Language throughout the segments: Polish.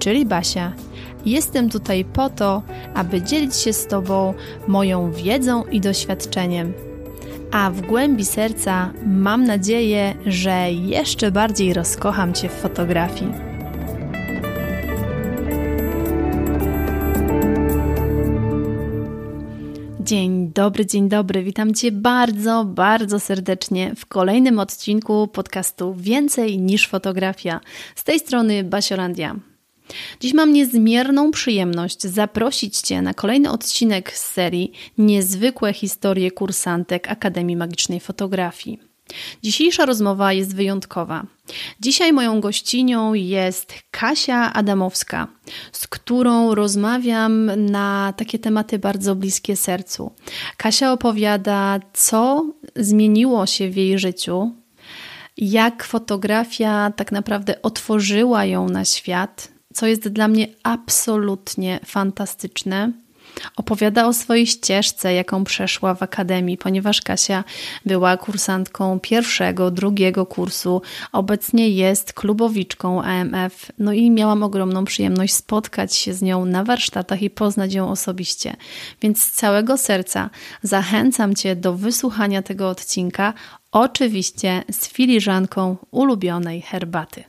czyli Basia. Jestem tutaj po to, aby dzielić się z Tobą moją wiedzą i doświadczeniem. A w głębi serca mam nadzieję, że jeszcze bardziej rozkocham Cię w fotografii. Dzień dobry, dzień dobry. Witam Cię bardzo, bardzo serdecznie w kolejnym odcinku podcastu Więcej niż fotografia. Z tej strony Basiolandia. Dziś mam niezmierną przyjemność zaprosić Cię na kolejny odcinek z serii Niezwykłe historie kursantek Akademii Magicznej Fotografii. Dzisiejsza rozmowa jest wyjątkowa. Dzisiaj moją gościnią jest Kasia Adamowska, z którą rozmawiam na takie tematy bardzo bliskie sercu. Kasia opowiada, co zmieniło się w jej życiu, jak fotografia tak naprawdę otworzyła ją na świat, co jest dla mnie absolutnie fantastyczne. Opowiada o swojej ścieżce, jaką przeszła w akademii, ponieważ Kasia była kursantką pierwszego, drugiego kursu, obecnie jest klubowiczką AMF. No i miałam ogromną przyjemność spotkać się z nią na warsztatach i poznać ją osobiście. Więc z całego serca zachęcam Cię do wysłuchania tego odcinka, oczywiście z filiżanką ulubionej herbaty.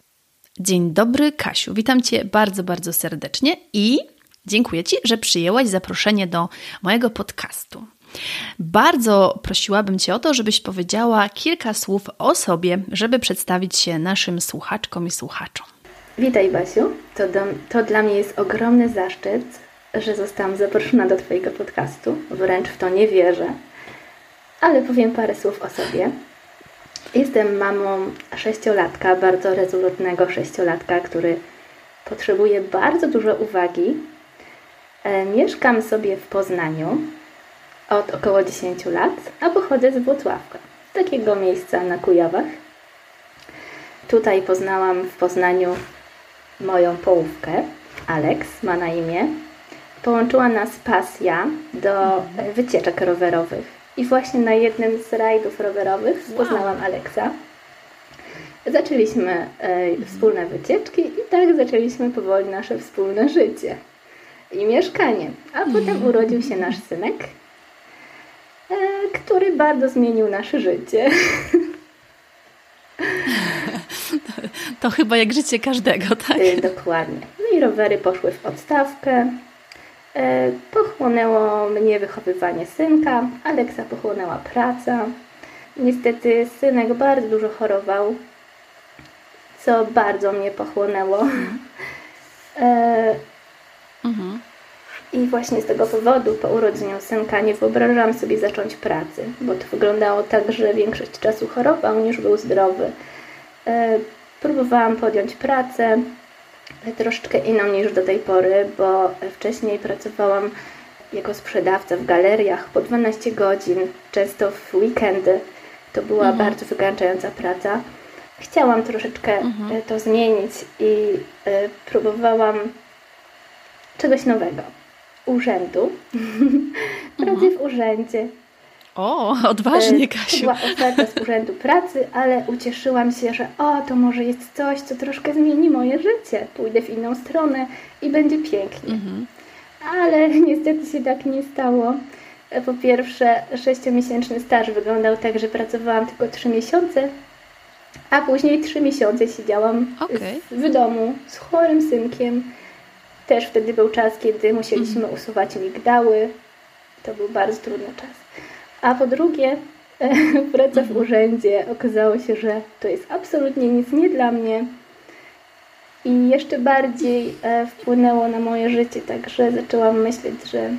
Dzień dobry, Kasiu. Witam Cię bardzo, bardzo serdecznie i Dziękuję Ci, że przyjęłaś zaproszenie do mojego podcastu. Bardzo prosiłabym Cię o to, żebyś powiedziała kilka słów o sobie, żeby przedstawić się naszym słuchaczkom i słuchaczom. Witaj, Basiu. To, do, to dla mnie jest ogromny zaszczyt, że zostałam zaproszona do Twojego podcastu. Wręcz w to nie wierzę. Ale powiem parę słów o sobie. Jestem mamą sześciolatka, bardzo rezolutnego sześciolatka, który potrzebuje bardzo dużo uwagi E, mieszkam sobie w Poznaniu od około 10 lat, a pochodzę z Włocławka, z takiego miejsca na Kujawach. Tutaj poznałam w Poznaniu moją połówkę, Alex ma na imię. Połączyła nas pasja do wycieczek rowerowych. I właśnie na jednym z rajdów rowerowych poznałam wow. Alexa. Zaczęliśmy e, wspólne wycieczki i tak zaczęliśmy powoli nasze wspólne życie i mieszkanie. A potem mhm. urodził się nasz synek, e, który bardzo zmienił nasze życie. To chyba jak życie każdego, tak? E, dokładnie. No i rowery poszły w odstawkę. E, pochłonęło mnie wychowywanie synka, Aleksa pochłonęła praca. Niestety synek bardzo dużo chorował, co bardzo mnie pochłonęło. Mhm. Mhm. I właśnie z tego powodu po urodzeniu synka nie wyobrażałam sobie zacząć pracy, bo to wyglądało tak, że większość czasu chorował niż był zdrowy. E, próbowałam podjąć pracę, troszeczkę inną niż do tej pory, bo wcześniej pracowałam jako sprzedawca w galeriach po 12 godzin, często w weekendy. To była mhm. bardzo wykańczająca praca. Chciałam troszeczkę mhm. to zmienić i e, próbowałam czegoś nowego. Urzędu. Pracy mhm. w urzędzie. O, odważnie, Kasiu. To była oferta z Urzędu Pracy, ale ucieszyłam się, że o, to może jest coś, co troszkę zmieni moje życie. Pójdę w inną stronę i będzie pięknie. Mhm. Ale niestety się tak nie stało. Po pierwsze, sześciomiesięczny staż wyglądał tak, że pracowałam tylko trzy miesiące, a później trzy miesiące siedziałam okay. w domu z chorym synkiem też wtedy był czas, kiedy musieliśmy mhm. usuwać migdały. To był bardzo trudny czas. A po drugie, praca w urzędzie okazało się, że to jest absolutnie nic nie dla mnie. I jeszcze bardziej e, wpłynęło na moje życie, także zaczęłam myśleć, że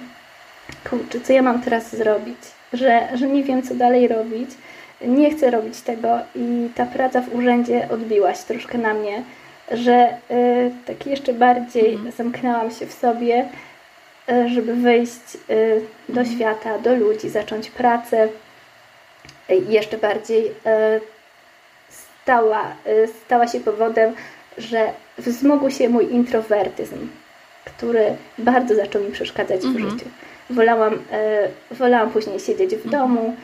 kurczę, co ja mam teraz zrobić? Że, że nie wiem, co dalej robić. Nie chcę robić tego i ta praca w urzędzie odbiła się troszkę na mnie że y, tak jeszcze bardziej mhm. zamknęłam się w sobie, żeby wejść y, do mhm. świata, do ludzi, zacząć pracę. I jeszcze bardziej stała, stała się powodem, że wzmógł się mój introwertyzm, który bardzo zaczął mi przeszkadzać mhm. w życiu. Wolałam, wolałam później siedzieć w mhm. domu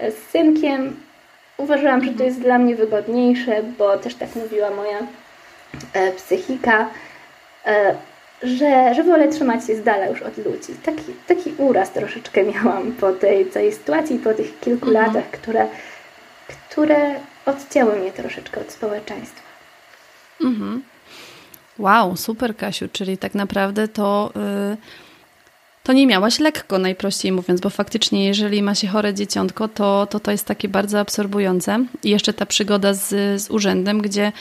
z synkiem. Uważałam, że to jest dla mnie wygodniejsze, bo też tak mówiła moja E, psychika, e, że, że wolę trzymać się z dala już od ludzi. Taki, taki uraz troszeczkę miałam po tej całej sytuacji, po tych kilku mhm. latach, które, które odcięły mnie troszeczkę od społeczeństwa. Mhm. Wow, super Kasiu, czyli tak naprawdę to... Yy to nie miałaś lekko, najprościej mówiąc, bo faktycznie, jeżeli ma się chore dzieciątko, to to, to jest takie bardzo absorbujące. I jeszcze ta przygoda z, z urzędem, gdzie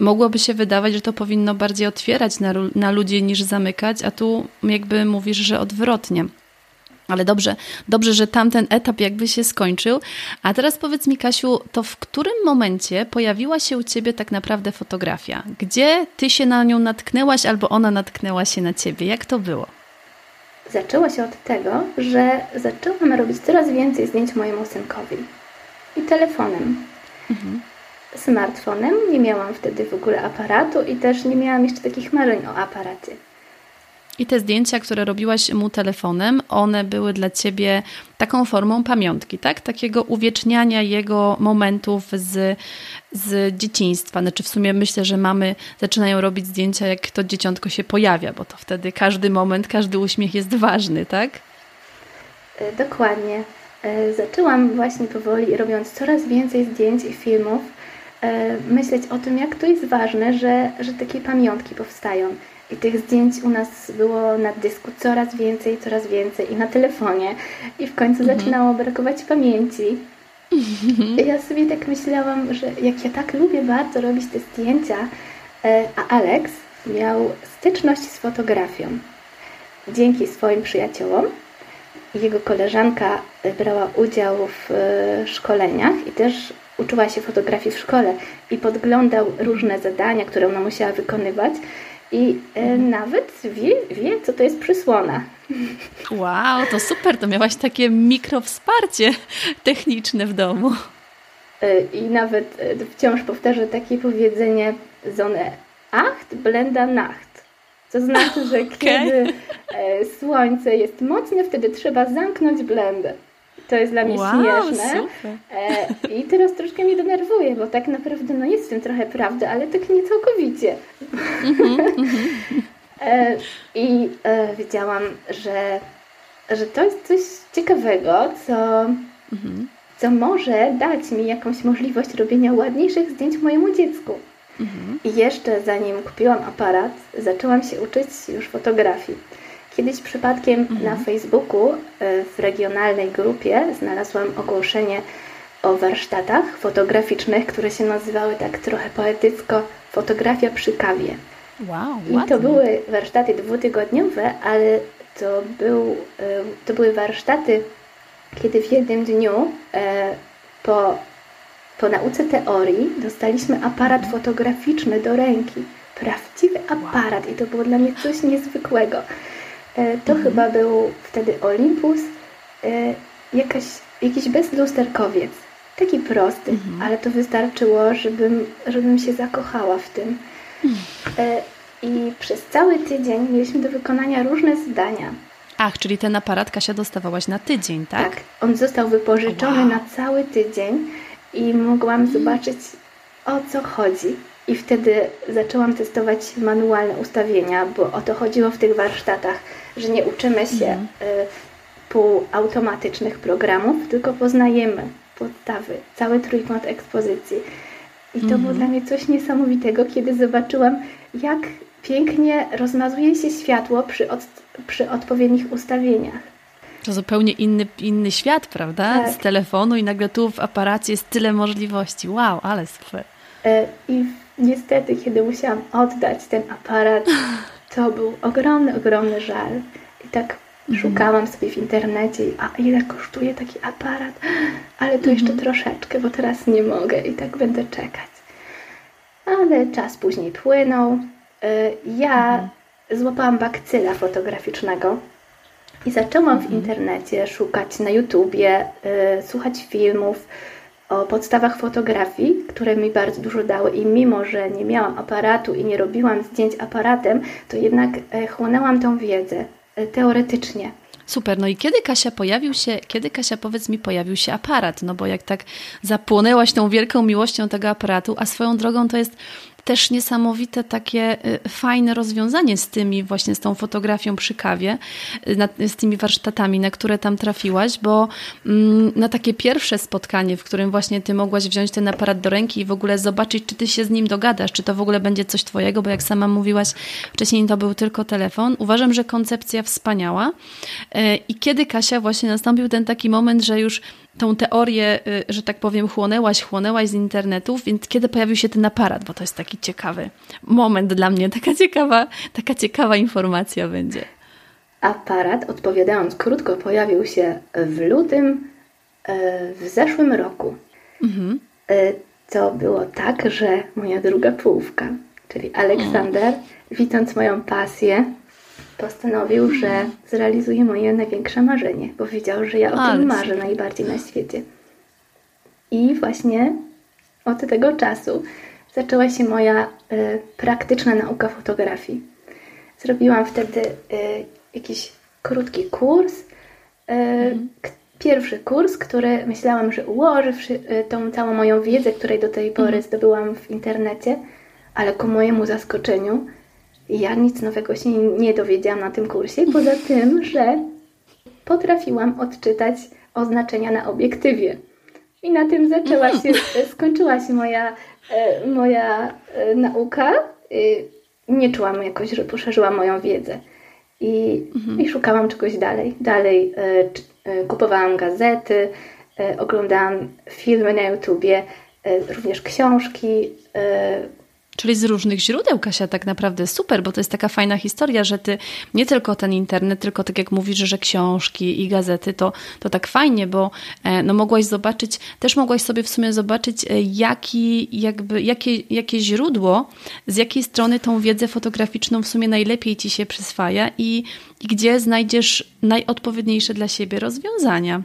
mogłoby się wydawać, że to powinno bardziej otwierać na, na ludzi niż zamykać, a tu jakby mówisz, że odwrotnie. Ale dobrze, dobrze, że tamten etap jakby się skończył. A teraz powiedz mi, Kasiu, to w którym momencie pojawiła się u ciebie tak naprawdę fotografia? Gdzie ty się na nią natknęłaś albo ona natknęła się na ciebie? Jak to było? Zaczęło się od tego, że zaczęłam robić coraz więcej zdjęć mojemu synkowi. I telefonem. Mhm. Smartfonem. Nie miałam wtedy w ogóle aparatu i też nie miałam jeszcze takich marzeń o aparacie. I te zdjęcia, które robiłaś mu telefonem, one były dla ciebie taką formą pamiątki, tak? Takiego uwieczniania jego momentów z, z dzieciństwa. Znaczy w sumie myślę, że mamy zaczynają robić zdjęcia, jak to dzieciątko się pojawia, bo to wtedy każdy moment, każdy uśmiech jest ważny, tak? E, dokładnie. E, zaczęłam właśnie powoli, robiąc coraz więcej zdjęć i filmów, e, myśleć o tym, jak to jest ważne, że, że takie pamiątki powstają i tych zdjęć u nas było na dysku coraz więcej, coraz więcej i na telefonie. I w końcu mhm. zaczynało brakować pamięci. Mhm. Ja sobie tak myślałam, że jak ja tak lubię bardzo robić te zdjęcia, e, a Alex miał styczność z fotografią. Dzięki swoim przyjaciołom jego koleżanka brała udział w e, szkoleniach i też uczyła się fotografii w szkole i podglądał różne zadania, które ona musiała wykonywać i e, nawet wie, wie, co to jest przysłona. Wow, to super, to miałaś takie mikrowsparcie techniczne w domu. E, I nawet e, wciąż powtarzam takie powiedzenie Zone acht, blenda nacht. To znaczy, że okay. kiedy słońce jest mocne, wtedy trzeba zamknąć blendę. To jest dla mnie wow, śmieszne. E, I teraz troszkę mnie denerwuje, bo tak naprawdę no jest w tym trochę prawdy, ale tak nie całkowicie. Mm -hmm, e, I e, wiedziałam, że, że to jest coś ciekawego, co, mm -hmm. co może dać mi jakąś możliwość robienia ładniejszych zdjęć mojemu dziecku. Mm -hmm. I jeszcze zanim kupiłam aparat, zaczęłam się uczyć już fotografii. Kiedyś przypadkiem mhm. na Facebooku e, w regionalnej grupie znalazłam ogłoszenie o warsztatach fotograficznych, które się nazywały tak trochę poetycko Fotografia przy kawie. Wow, I ładnie. to były warsztaty dwutygodniowe, ale to, był, e, to były warsztaty, kiedy w jednym dniu e, po, po nauce teorii dostaliśmy aparat mhm. fotograficzny do ręki. Prawdziwy aparat i to było dla mnie coś niezwykłego. E, to mhm. chyba był wtedy Olympus, e, jakaś, jakiś bezlusterkowiec. Taki prosty, mhm. ale to wystarczyło, żebym, żebym się zakochała w tym. E, I przez cały tydzień mieliśmy do wykonania różne zadania. Ach, czyli ten aparat Kasia dostawałaś na tydzień, tak? Tak, on został wypożyczony wow. na cały tydzień i mogłam zobaczyć o co chodzi. I wtedy zaczęłam testować manualne ustawienia, bo o to chodziło w tych warsztatach, że nie uczymy się mhm. y, półautomatycznych programów, tylko poznajemy podstawy, cały trójkąt ekspozycji. I to było mhm. dla mnie coś niesamowitego, kiedy zobaczyłam, jak pięknie rozmazuje się światło przy, od, przy odpowiednich ustawieniach. To zupełnie inny, inny świat, prawda? Tak. Z telefonu i nagle tu w aparacie jest tyle możliwości. Wow, ale super. E, I niestety, kiedy musiałam oddać ten aparat, to był ogromny, ogromny żal. I tak mhm. szukałam sobie w internecie, a ile kosztuje taki aparat, ale to jeszcze mhm. troszeczkę, bo teraz nie mogę i tak będę czekać. Ale czas później płynął. Y, ja mhm. złapałam bakcyla fotograficznego i zaczęłam w internecie szukać na YouTubie, y, słuchać filmów o podstawach fotografii, które mi bardzo dużo dały i mimo, że nie miałam aparatu i nie robiłam zdjęć aparatem, to jednak e, chłonęłam tą wiedzę e, teoretycznie. Super, no i kiedy Kasia pojawił się, kiedy Kasia powiedz mi pojawił się aparat, no bo jak tak zapłonęłaś tą wielką miłością tego aparatu, a swoją drogą to jest też niesamowite takie y, fajne rozwiązanie z tymi właśnie z tą fotografią przy kawie, y, z tymi warsztatami, na które tam trafiłaś, bo mm, na takie pierwsze spotkanie, w którym właśnie ty mogłaś wziąć ten aparat do ręki i w ogóle zobaczyć, czy ty się z nim dogadasz, czy to w ogóle będzie coś twojego, bo jak sama mówiłaś, wcześniej to był tylko telefon. Uważam, że koncepcja wspaniała. Y, I kiedy Kasia właśnie nastąpił ten taki moment, że już tą teorię, y, że tak powiem, chłonęłaś, chłonęłaś z internetu, więc kiedy pojawił się ten aparat, bo to jest taki ciekawy moment dla mnie, taka ciekawa, taka ciekawa informacja będzie. Aparat, odpowiadając krótko, pojawił się w lutym e, w zeszłym roku. Mhm. E, to było tak, że moja druga połówka, czyli Aleksander, widząc moją pasję postanowił, że zrealizuje moje największe marzenie, bo wiedział, że ja o tym marzę najbardziej na świecie. I właśnie od tego czasu zaczęła się moja y, praktyczna nauka fotografii. Zrobiłam wtedy y, jakiś krótki kurs. Y, mhm. Pierwszy kurs, który myślałam, że ułoży tą całą moją wiedzę, której do tej pory mhm. zdobyłam w internecie, ale ku mojemu zaskoczeniu ja nic nowego się nie dowiedziałam na tym kursie, poza tym, że potrafiłam odczytać oznaczenia na obiektywie. I na tym zaczęła się, mhm. skończyła się moja, e, moja e, nauka. Nie czułam jakoś, że poszerzyłam moją wiedzę. I, mhm. i szukałam czegoś dalej. Dalej e, kupowałam gazety, oglądałam filmy na YouTubie, również książki, Czyli z różnych źródeł, Kasia, tak naprawdę super, bo to jest taka fajna historia, że ty nie tylko ten internet, tylko tak jak mówisz, że książki i gazety, to, to tak fajnie, bo e, no, mogłaś zobaczyć, też mogłaś sobie w sumie zobaczyć, e, jaki, jakby, jakie, jakie źródło, z jakiej strony tą wiedzę fotograficzną w sumie najlepiej ci się przyswaja i, i gdzie znajdziesz najodpowiedniejsze dla siebie rozwiązania.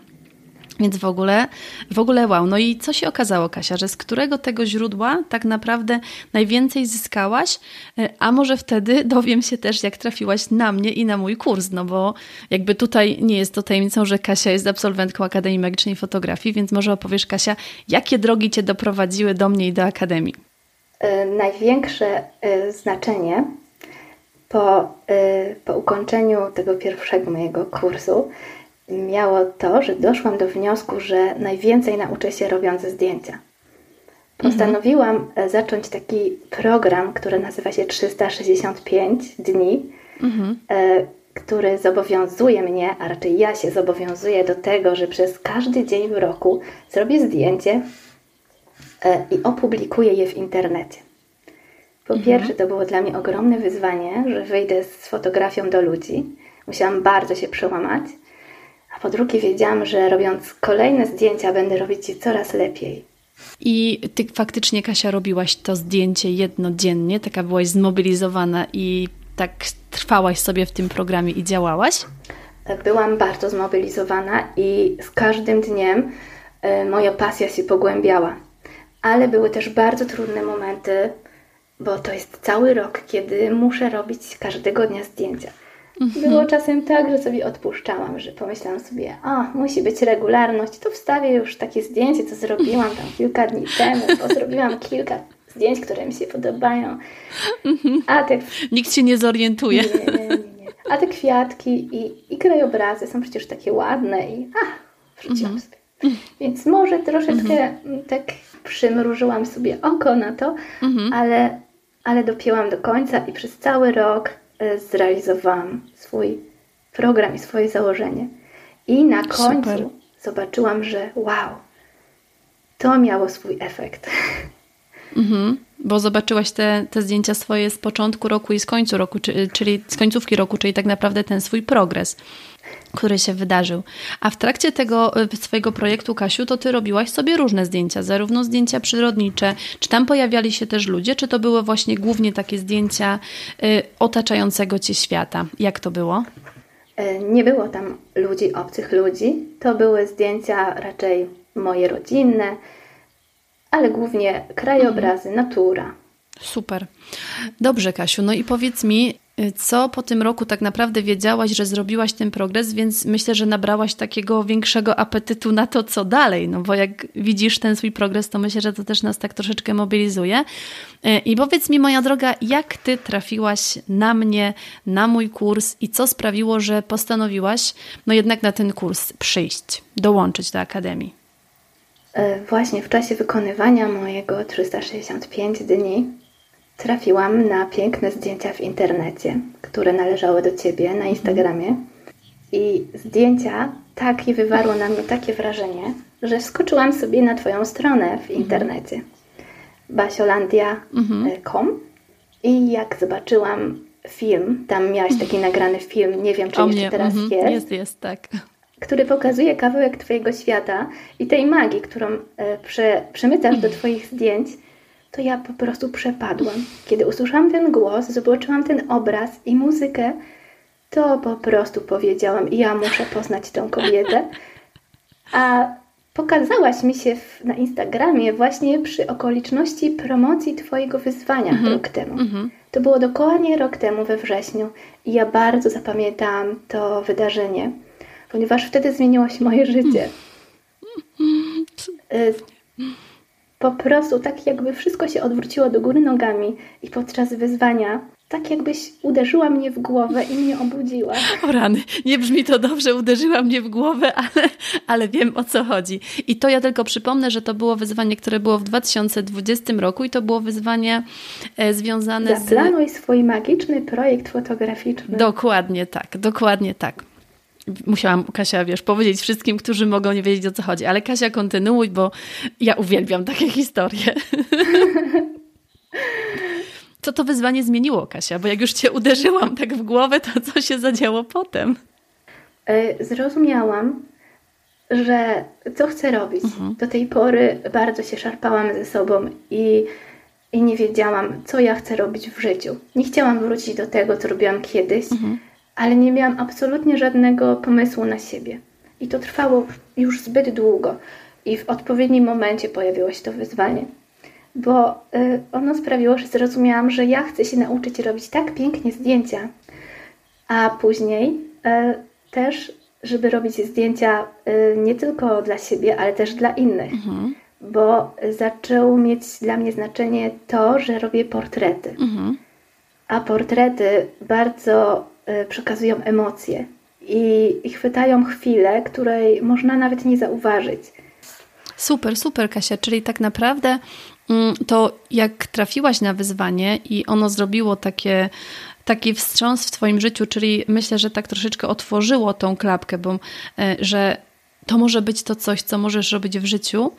Więc w ogóle, w ogóle wow. No i co się okazało, Kasia, że z którego tego źródła tak naprawdę najwięcej zyskałaś? E, a może wtedy dowiem się też, jak trafiłaś na mnie i na mój kurs, no bo jakby tutaj nie jest to tajemnicą, że Kasia jest absolwentką Akademii Magicznej Fotografii, więc może opowiesz, Kasia, jakie drogi Cię doprowadziły do mnie i do Akademii? E, największe e, znaczenie po, po ukończeniu tego pierwszego mojego kursu miało to, że doszłam do wniosku, że najwięcej nauczę się robiąc zdjęcia. Postanowiłam mhm. zacząć taki program, który nazywa się 365 dni, mhm. E, który zobowiązuje mnie, a raczej ja się zobowiązuję do tego, że przez każdy dzień w roku zrobię zdjęcie e, i opublikuję je w internecie. Po mhm. pierwsze, to było dla mnie ogromne wyzwanie, że wyjdę z fotografią do ludzi. Musiałam bardzo się przełamać a po drugie wiedziałam, że robiąc kolejne zdjęcia będę robić je coraz lepiej. I ty faktycznie, Kasia, robiłaś to zdjęcie jednodziennie, taka byłaś zmobilizowana i tak trwałaś sobie w tym programie i działałaś? Byłam bardzo zmobilizowana i z każdym dniem y, moja pasja się pogłębiała. Ale były też bardzo trudne momenty, bo to jest cały rok, kiedy muszę robić każdego dnia zdjęcia. Mhm. Było czasem tak, że sobie odpuszczałam, że pomyślałam sobie, a musi być regularność, to wstawię już takie zdjęcie, co zrobiłam tam kilka dni temu, bo zrobiłam kilka zdjęć, które mi się podobają. Mhm. A te... Nikt się nie zorientuje. Nie, nie, nie, nie. A te kwiatki i, i krajobrazy są przecież takie ładne i a, wrzuciłam mhm. sobie. Więc może troszeczkę tak przymrużyłam sobie oko na to, ale, ale dopięłam do końca i przez cały rok zrealizowałam swój program i swoje założenie. I na końcu Super. zobaczyłam, że wow, to miało swój efekt. Mhm, bo zobaczyłaś te, te zdjęcia swoje z początku roku i z końcu roku, czyli z końcówki roku, czyli tak naprawdę ten swój progres który się wydarzył. A w trakcie tego y, swojego projektu, Kasiu, to ty robiłaś sobie różne zdjęcia, zarówno zdjęcia przyrodnicze, czy tam pojawiali się też ludzie, czy to były właśnie głównie takie zdjęcia y, otaczającego cię świata? Jak to było? E, nie było tam ludzi, obcych ludzi. To były zdjęcia raczej moje rodzinne, ale głównie krajobrazy, mhm. natura. Super. Dobrze, Kasiu. No i powiedz mi, co po tym roku tak naprawdę wiedziałaś, że zrobiłaś ten progres, więc myślę, że nabrałaś takiego większego apetytu na to, co dalej. No bo jak widzisz ten swój progres, to myślę, że to też nas tak troszeczkę mobilizuje. I powiedz mi, moja droga, jak ty trafiłaś na mnie, na mój kurs i co sprawiło, że postanowiłaś, no jednak na ten kurs przyjść, dołączyć do Akademii? E, właśnie w czasie wykonywania mojego 365 dni trafiłam na piękne zdjęcia w internecie, które należały do ciebie na Instagramie. I zdjęcia takie wywarło na mnie takie wrażenie, że skoczyłam sobie na Twoją stronę w internecie basiolandia.com i jak zobaczyłam film, tam miałaś taki nagrany film, nie wiem czy o jeszcze mnie. teraz mhm. jest. Jest, jest, tak. Który pokazuje kawałek Twojego świata i tej magii, którą e, prze, przemycasz do Twoich zdjęć to ja po prostu przepadłam. Kiedy usłyszałam ten głos, zobaczyłam ten obraz i muzykę, to po prostu powiedziałam, ja muszę poznać tą kobietę. A pokazałaś mi się w, na Instagramie właśnie przy okoliczności promocji Twojego wyzwania mm -hmm. rok temu. Mm -hmm. To było dokładnie rok temu we wrześniu i ja bardzo zapamiętałam to wydarzenie, ponieważ wtedy zmieniło się moje życie. Y, po prostu tak jakby wszystko się odwróciło do góry nogami i podczas wyzwania tak jakbyś uderzyła mnie w głowę i mnie obudziła. O rany, nie brzmi to dobrze, uderzyła mnie w głowę, ale, ale wiem o co chodzi. I to ja tylko przypomnę, że to było wyzwanie, które było w 2020 roku i to było wyzwanie e, związane Zaplanuj z... Zaplanuj swój magiczny projekt fotograficzny. Dokładnie tak, dokładnie tak musiałam, Kasia, wiesz, powiedzieć wszystkim, którzy mogą nie wiedzieć o co chodzi. Ale Kasia, kontynuuj, bo ja uwielbiam takie historie. Co to wyzwanie zmieniło, Kasia? Bo jak już cię uderzyłam tak w głowę, to co się zadziało potem? E, zrozumiałam, że co chcę robić. Mhm. Do tej pory bardzo się szarpałam ze sobą i, i nie wiedziałam, co ja chcę robić w życiu. Nie chciałam wrócić do tego, co robiłam kiedyś. Mhm ale nie miałam absolutnie żadnego pomysłu na siebie. I to trwało już zbyt długo. I w odpowiednim momencie pojawiło się to wyzwanie, bo y, ono sprawiło, że zrozumiałam, że ja chcę się nauczyć robić tak pięknie zdjęcia, a później y, też, żeby robić zdjęcia y, nie tylko dla siebie, ale też dla innych. Mhm. Bo zaczęło mieć dla mnie znaczenie to, że robię portrety. Mhm. A portrety bardzo przekazują emocje i, i chwytają chwilę, której można nawet nie zauważyć. Super, super, Kasia. Czyli tak naprawdę mm, to jak trafiłaś na wyzwanie i ono zrobiło takie, taki wstrząs w Twoim życiu, czyli myślę, że tak troszeczkę otworzyło tą klapkę, bo e, że to może być to coś, co możesz robić w życiu,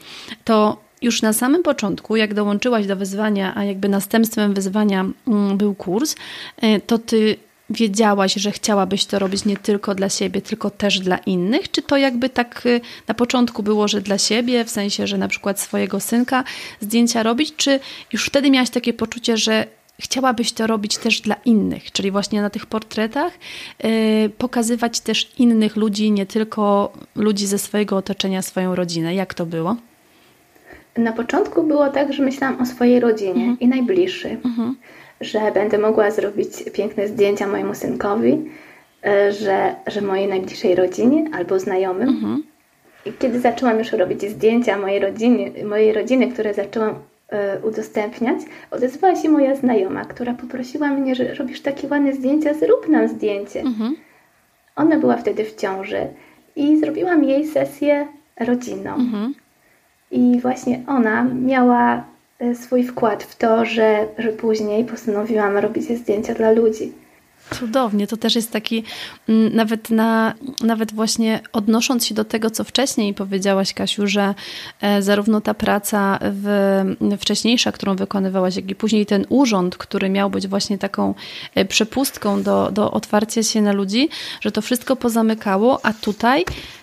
to już na samym początku, jak dołączyłaś do wyzwania, a jakby następstwem wyzwania mm, był kurs, e, to ty wiedziałaś, że chciałabyś to robić nie tylko dla siebie, tylko też dla innych? Czy to jakby tak y, na początku było, że dla siebie, w sensie, że na przykład swojego synka zdjęcia robić, czy już wtedy miałaś takie poczucie, że chciałabyś to robić też dla innych, czyli właśnie na tych portretach yy, pokazywać też innych ludzi, nie tylko ludzi ze swojego otoczenia, swoją rodzinę. Jak to było? Na początku było tak, że myślałam o swojej rodzinie mhm. i najbliższych. Mhm że będę mogła zrobić piękne zdjęcia mojemu synkowi, e, że, że mojej najbliższej rodzinie albo znajomym. Mhm. I kiedy zaczęłam już robić zdjęcia mojej rodziny, mojej rodziny które zaczęłam e, udostępniać, odezwała się moja znajoma, która poprosiła mnie, że robisz takie ładne zdjęcia, zrób nam zdjęcie. Mhm. Ona była wtedy w ciąży i zrobiłam jej sesję rodzinną. Mhm. I właśnie ona miała swój wkład w to, że, że później postanowiłam robić zdjęcia dla ludzi. Cudownie, to też jest taki, mm, nawet, na, nawet właśnie odnosząc się do tego, co wcześniej powiedziałaś, Kasiu, że e, zarówno ta praca w, wcześniejsza, którą wykonywałaś, jak i później ten urząd, który miał być właśnie taką e, przepustką do, do otwarcia się na ludzi, że to wszystko pozamykało, a tutaj E,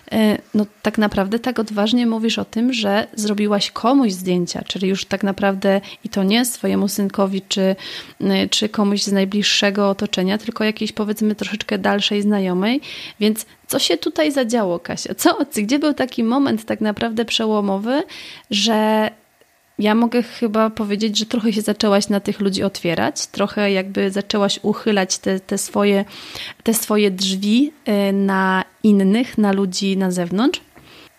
no tak naprawdę tak odważnie mówisz o tym, że zrobiłaś komuś zdjęcia, czyli już tak naprawdę i to nie swojemu synkowi czy, e, czy komuś z najbliższego otoczenia, tylko jakiejś powiedzmy troszeczkę dalszej znajomej, więc co się tutaj zadziało, Kasia? Co, gdzie był taki moment tak naprawdę przełomowy, że ja mogę chyba powiedzieć, że trochę się zaczęłaś na tych ludzi otwierać, trochę jakby zaczęłaś uchylać te, te, swoje, te swoje drzwi y, na innych, na ludzi na zewnątrz.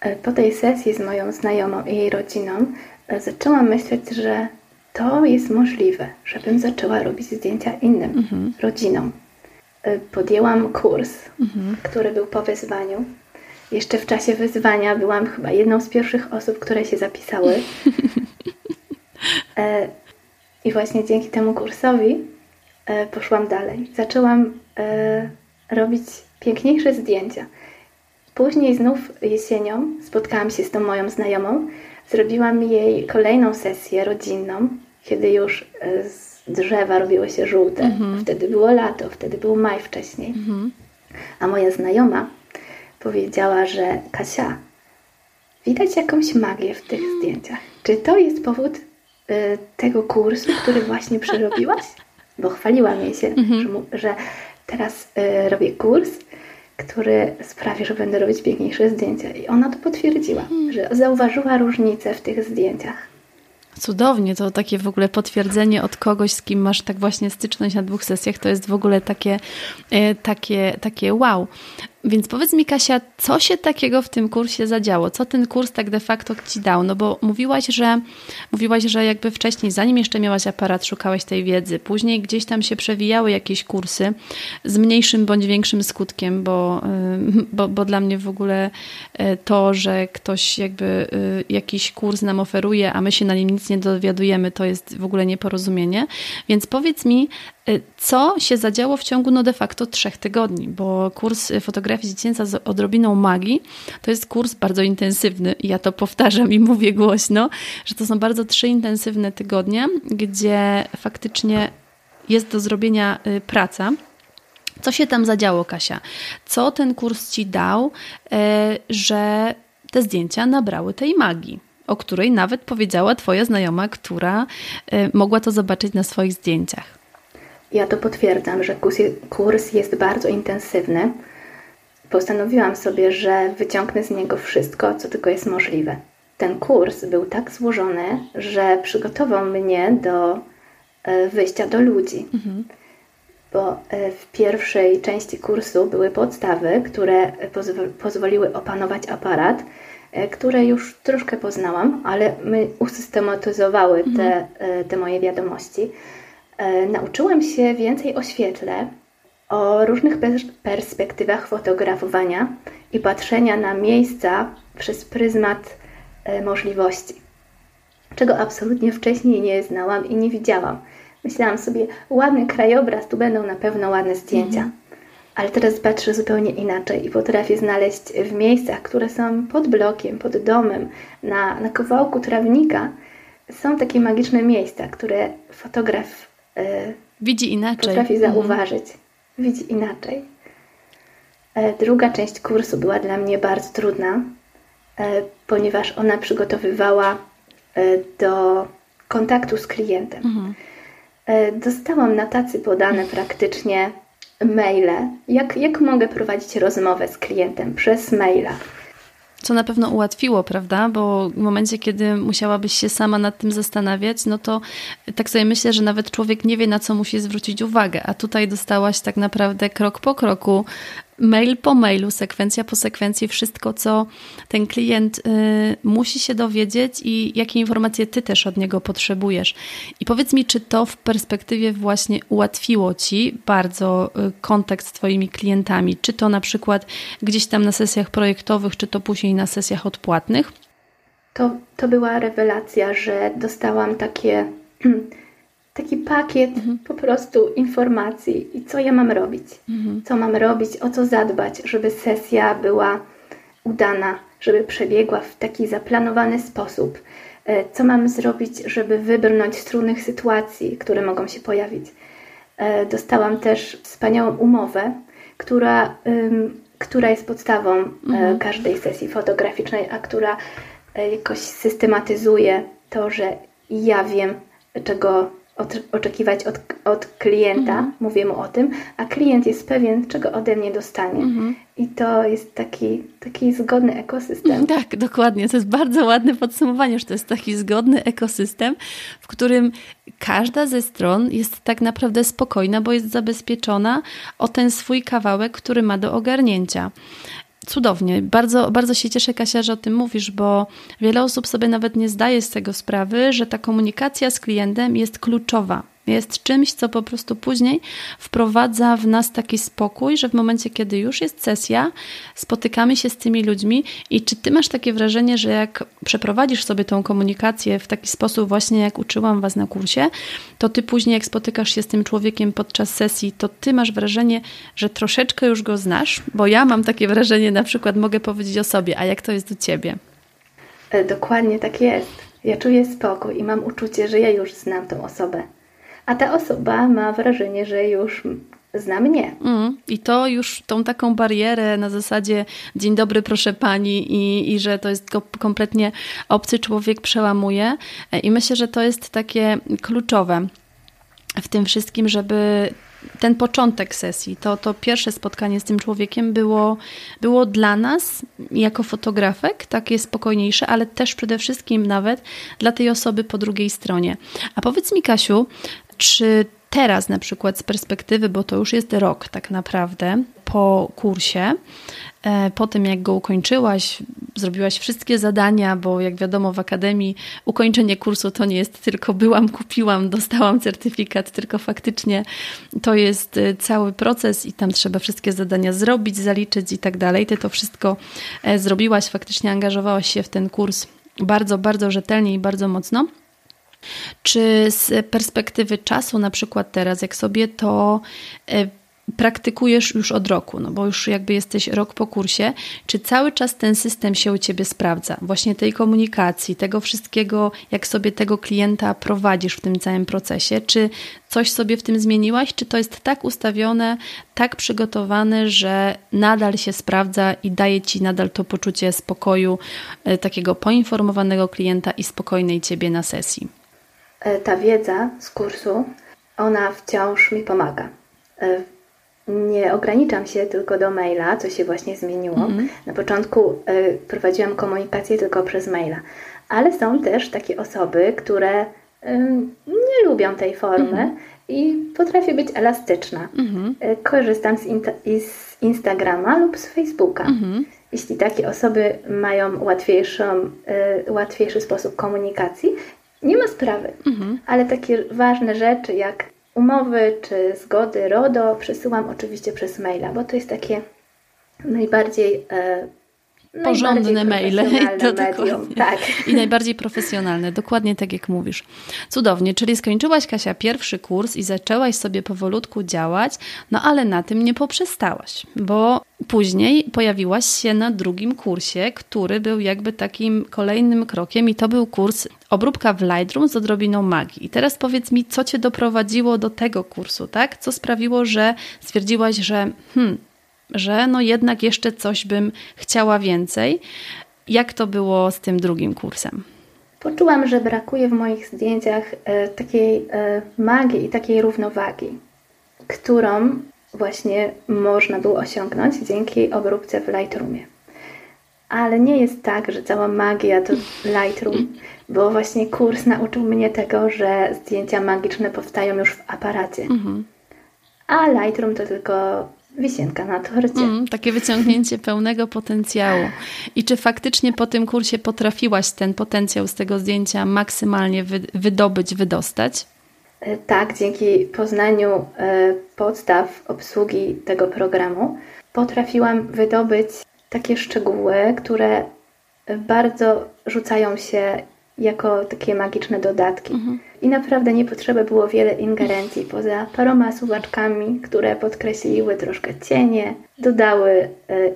E, po tej sesji z moją znajomą i jej rodziną e, zaczęłam myśleć, że to jest możliwe, żebym zaczęła robić zdjęcia innym mhm. rodzinom. E, podjęłam kurs, mhm. który był po wyzwaniu. Jeszcze w czasie wyzwania byłam chyba jedną z pierwszych osób, które się zapisały. E, I właśnie dzięki temu kursowi e, poszłam dalej. Zaczęłam e, robić piękniejsze zdjęcia. Później znów jesienią spotkałam się z tą moją znajomą. Zrobiłam jej kolejną sesję rodzinną, kiedy już z drzewa robiły się żółte. Mhm. Wtedy było lato, wtedy był maj wcześniej. Mhm. A moja znajoma powiedziała, że Kasia, widać jakąś magię w tych zdjęciach. Czy to jest powód, tego kursu, który właśnie przerobiłaś? Bo chwaliła mnie się, mhm. że, że, teraz y, robię kurs, który sprawi, że będę robić piękniejsze zdjęcia. I ona to potwierdziła, mhm. że zauważyła różnicę w tych zdjęciach. Cudownie, to takie w ogóle potwierdzenie od kogoś, z kim masz tak właśnie styczność na dwóch sesjach, to jest w ogóle takie, y, takie, takie wow. Więc powiedz mi, Kasia, co się takiego w tym kursie zadziało? Co ten kurs tak de facto ci dał? No bo mówiłaś, że mówiłaś, że jakby wcześniej, zanim jeszcze miałaś aparat, szukałaś tej wiedzy. Później gdzieś tam się przewijały jakieś kursy z mniejszym bądź większym skutkiem, bo, y, bo, bo dla mnie w ogóle y, to, że ktoś jakby y, jakiś kurs nam oferuje, a my się na nim nic nie dowiadujemy, to jest w ogóle nieporozumienie. Więc powiedz mi, co się zadziało w ciągu no de facto trzech tygodni, bo kurs fotografii dziecięca z odrobiną magii to jest kurs bardzo intensywny. Ja to powtarzam i mówię głośno, że to są bardzo trzy intensywne tygodnie, gdzie faktycznie jest do zrobienia y, praca. Co się tam zadziało, Kasia? Co ten kurs ci dał, y, że te zdjęcia nabrały tej magii? o której nawet powiedziała Twoja znajoma, która mogła to zobaczyć na swoich zdjęciach. Ja to potwierdzam, że kurs jest bardzo intensywny. Postanowiłam sobie, że wyciągnę z niego wszystko, co tylko jest możliwe. Ten kurs był tak złożony, że przygotował mnie do e, wyjścia do ludzi. Mhm. Bo e, w pierwszej części kursu były podstawy, które pozwol pozwoliły opanować aparat, e, które już troszkę poznałam, ale my usystematyzowały te, mhm. te moje wiadomości. E, nauczyłam się więcej o świetle, o różnych perspektywach fotografowania i patrzenia na miejsca przez pryzmat e, możliwości, czego absolutnie wcześniej nie znałam i nie widziałam. Myślałam sobie, ładny krajobraz, tu będą na pewno ładne zdjęcia. Mhm. Ale teraz patrzę zupełnie inaczej i potrafię znaleźć w miejscach, które są pod blokiem, pod domem, na, na kawałku trawnika, są takie magiczne miejsca, które fotograf widzi inaczej. Potrafi mhm. zauważyć. Mhm. Widzi inaczej. E, druga część kursu była dla mnie bardzo trudna, e, ponieważ ona przygotowywała do kontaktu z klientem. Mhm. Dostałam na tacy podane praktycznie maile, jak, jak mogę prowadzić rozmowę z klientem przez maila co na pewno ułatwiło, prawda? Bo w momencie, kiedy musiałabyś się sama nad tym zastanawiać, no to tak sobie myślę, że nawet człowiek nie wie, na co musi zwrócić uwagę. A tutaj dostałaś tak naprawdę krok po kroku mail po mailu, sekwencja po sekwencji, wszystko, co ten klient y, musi się dowiedzieć i jakie informacje ty też od niego potrzebujesz. I powiedz mi, czy to w perspektywie właśnie ułatwiło ci bardzo y, kontakt z twoimi klientami? Czy to na przykład gdzieś tam na sesjach projektowych, czy to później na sesjach odpłatnych? To, to była rewelacja, że dostałam takie taki pakiet mhm. po prostu informacji i co ja mam robić. Mhm. Co mam robić, o co zadbać, żeby sesja była udana, żeby przebiegła w taki zaplanowany sposób. E, co mam zrobić, żeby wybrnąć z trudnych sytuacji, które mogą się pojawić. E, dostałam też wspaniałą umowę, która, która jest podstawą e, mhm. każdej sesji fotograficznej, a która jakoś systematyzuje to, że ja wiem, czego oczekiwać od, od klienta, mhm. mówię mu o tym, a klient jest pewien, czego ode mnie dostanie. Mhm. I to jest taki, taki zgodny ekosystem. Tak, dokładnie. To jest bardzo ładne podsumowanie, że to jest taki zgodny ekosystem, w którym każda ze stron jest tak naprawdę spokojna, bo jest zabezpieczona o ten swój kawałek, który ma do ogarnięcia. Cudownie. Bardzo, bardzo się cieszę, Kasia, że o tym mówisz, bo wiele osób sobie nawet nie zdaje z tego sprawy, że ta komunikacja z klientem jest kluczowa jest czymś, co po prostu później wprowadza w nas taki spokój, że w momencie, kiedy już jest sesja, spotykamy się z tymi ludźmi i czy ty masz takie wrażenie, że jak przeprowadzisz sobie tą komunikację w taki sposób właśnie jak uczyłam was na kursie, to ty później jak spotykasz się z tym człowiekiem podczas sesji, to ty masz wrażenie, że troszeczkę już go znasz, bo ja mam takie wrażenie, na przykład mogę powiedzieć o sobie, a jak to jest u ciebie? E, dokładnie tak jest. Ja czuję spokój i mam uczucie, że ja już znam tą osobę a ta osoba ma wrażenie, że już zna mnie. Mm, I to już tą taką barierę na zasadzie dzień dobry, proszę pani, i, i że to jest kompletnie obcy człowiek przełamuje. I myślę, że to jest takie kluczowe w tym wszystkim, żeby ten początek sesji, to, to pierwsze spotkanie z tym człowiekiem było, było dla nas, jako fotografek, takie spokojniejsze, ale też przede wszystkim nawet dla tej osoby po drugiej stronie. A powiedz mi, Kasiu, czy teraz na przykład z perspektywy, bo to już jest rok tak naprawdę po kursie, e, po tym jak go ukończyłaś, zrobiłaś wszystkie zadania, bo jak wiadomo w akademii ukończenie kursu to nie jest tylko byłam, kupiłam, dostałam certyfikat, tylko faktycznie to jest e, cały proces i tam trzeba wszystkie zadania zrobić, zaliczyć i tak dalej. Ty to wszystko e, zrobiłaś, faktycznie angażowałaś się w ten kurs bardzo, bardzo rzetelnie i bardzo mocno. Czy z perspektywy czasu, na przykład teraz, jak sobie to e, praktykujesz już od roku, no bo już jakby jesteś rok po kursie, czy cały czas ten system się u Ciebie sprawdza? Właśnie tej komunikacji, tego wszystkiego, jak sobie tego klienta prowadzisz w tym całym procesie, czy coś sobie w tym zmieniłaś, czy to jest tak ustawione, tak przygotowane, że nadal się sprawdza i daje Ci nadal to poczucie spokoju, e, takiego poinformowanego klienta i spokojnej Ciebie na sesji? E, ta wiedza z kursu, ona wciąż mi pomaga. E, nie ograniczam się tylko do maila, co się właśnie zmieniło. Mm -hmm. Na początku e, prowadziłam komunikację tylko przez maila, ale są też takie osoby, które nie lubią tej formy mm i potrafię być elastyczna. Mm. Korzystam z, z, Instagrama lub z Facebooka. Mhm. Jeśli takie osoby mają łatwiejszą, łatwiejszy sposób komunikacji, nie ma sprawy, mhm. ale takie ważne rzeczy jak umowy czy zgody RODO przesyłam oczywiście przez maila, bo to jest takie najbardziej e, porządne maile. I, to. Tak. I najbardziej profesjonalne, dokładnie tak jak mówisz. Cudownie, czyli skończyłaś Kasia pierwszy kurs i zaczęłaś sobie powolutku działać, no ale na tym nie poprzestałaś, bo później pojawiłaś się na drugim kursie, który był jakby takim kolejnym krokiem i to był kurs obróbka w Lightroom z odrobiną magii. I teraz powiedz mi, co Cię doprowadziło do tego kursu, tak? Co sprawiło, że stwierdziłaś, że hmm, że no jednak jeszcze coś bym chciała więcej. Jak to było z tym drugim kursem? Poczułam, że brakuje w moich zdjęciach e, takiej e, magii i takiej równowagi, którą właśnie można było osiągnąć dzięki obróbce w Lightroomie. Ale nie jest tak, że cała magia to Lightroom, bo właśnie kurs nauczył mnie tego, że zdjęcia magiczne powstają już w aparacie. Mhm. A Lightroom to tylko wisienka na torcie. Mm, takie wyciągnięcie pełnego potencjału. I czy faktycznie po tym kursie potrafiłaś ten potencjał z tego zdjęcia maksymalnie wy, wydobyć, wydostać? E, tak, dzięki poznaniu e, podstaw obsługi tego programu potrafiłam wydobyć takie szczegóły, które bardzo rzucają się jako takie magiczne dodatki. Mhm. I naprawdę nie potrzeba było wiele ingerencji poza paroma suwaczkami, które podkreśliły troszkę cienie, dodały e,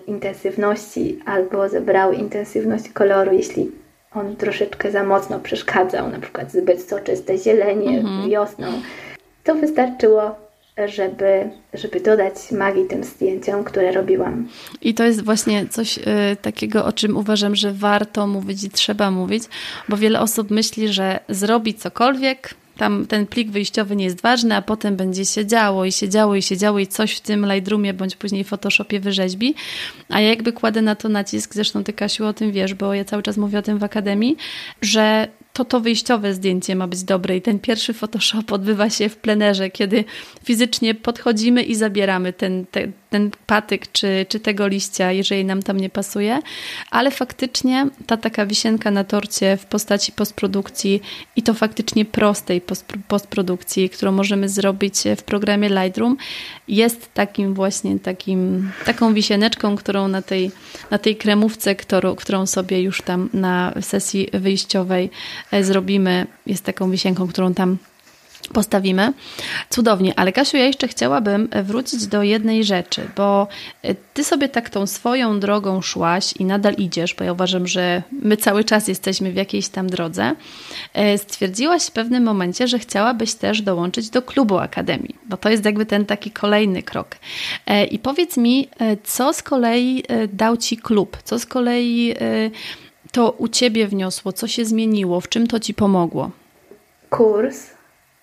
intensywności albo zebrały intensywność koloru, jeśli on troszeczkę za mocno przeszkadzał, na przykład zbyt soczyste zielenie mhm. wiosną. To wystarczyło żeby, żeby dodać magii tym zdjęciom, które robiłam. I to jest właśnie coś y, takiego, o czym uważam, że warto mówić i trzeba mówić, bo wiele osób myśli, że zrobi cokolwiek, tam ten plik wyjściowy nie jest ważny, a potem będzie się działo i się działo i się działo i coś w tym Lightroomie bądź później w Photoshopie wyrzeźbi. A ja jakby kładę na to nacisk, zresztą ty Kasiu o tym wiesz, bo ja cały czas mówię o tym w Akademii, że to to wyjściowe zdjęcie ma być dobre i ten pierwszy Photoshop odbywa się w plenerze, kiedy fizycznie podchodzimy i zabieramy ten, ten, ten patyk czy, czy tego liścia, jeżeli nam tam nie pasuje, ale faktycznie ta taka wisienka na torcie w postaci postprodukcji i to faktycznie prostej postprodukcji, którą możemy zrobić w programie Lightroom, jest takim właśnie takim, taką wisieneczką, którą na tej, na tej kremówce, którą, którą sobie już tam na sesji wyjściowej zrobimy, jest taką wisienką, którą tam postawimy. Cudownie, ale Kasiu, ja jeszcze chciałabym wrócić do jednej rzeczy, bo e, ty sobie tak tą swoją drogą szłaś i nadal idziesz, bo ja uważam, że my cały czas jesteśmy w jakiejś tam drodze. E, stwierdziłaś w pewnym momencie, że chciałabyś też dołączyć do klubu Akademii, bo to jest jakby ten taki kolejny krok. E, I powiedz mi, co z kolei dał ci klub? Co z kolei to u ciebie wniosło? Co się zmieniło? W czym to ci pomogło? Kurs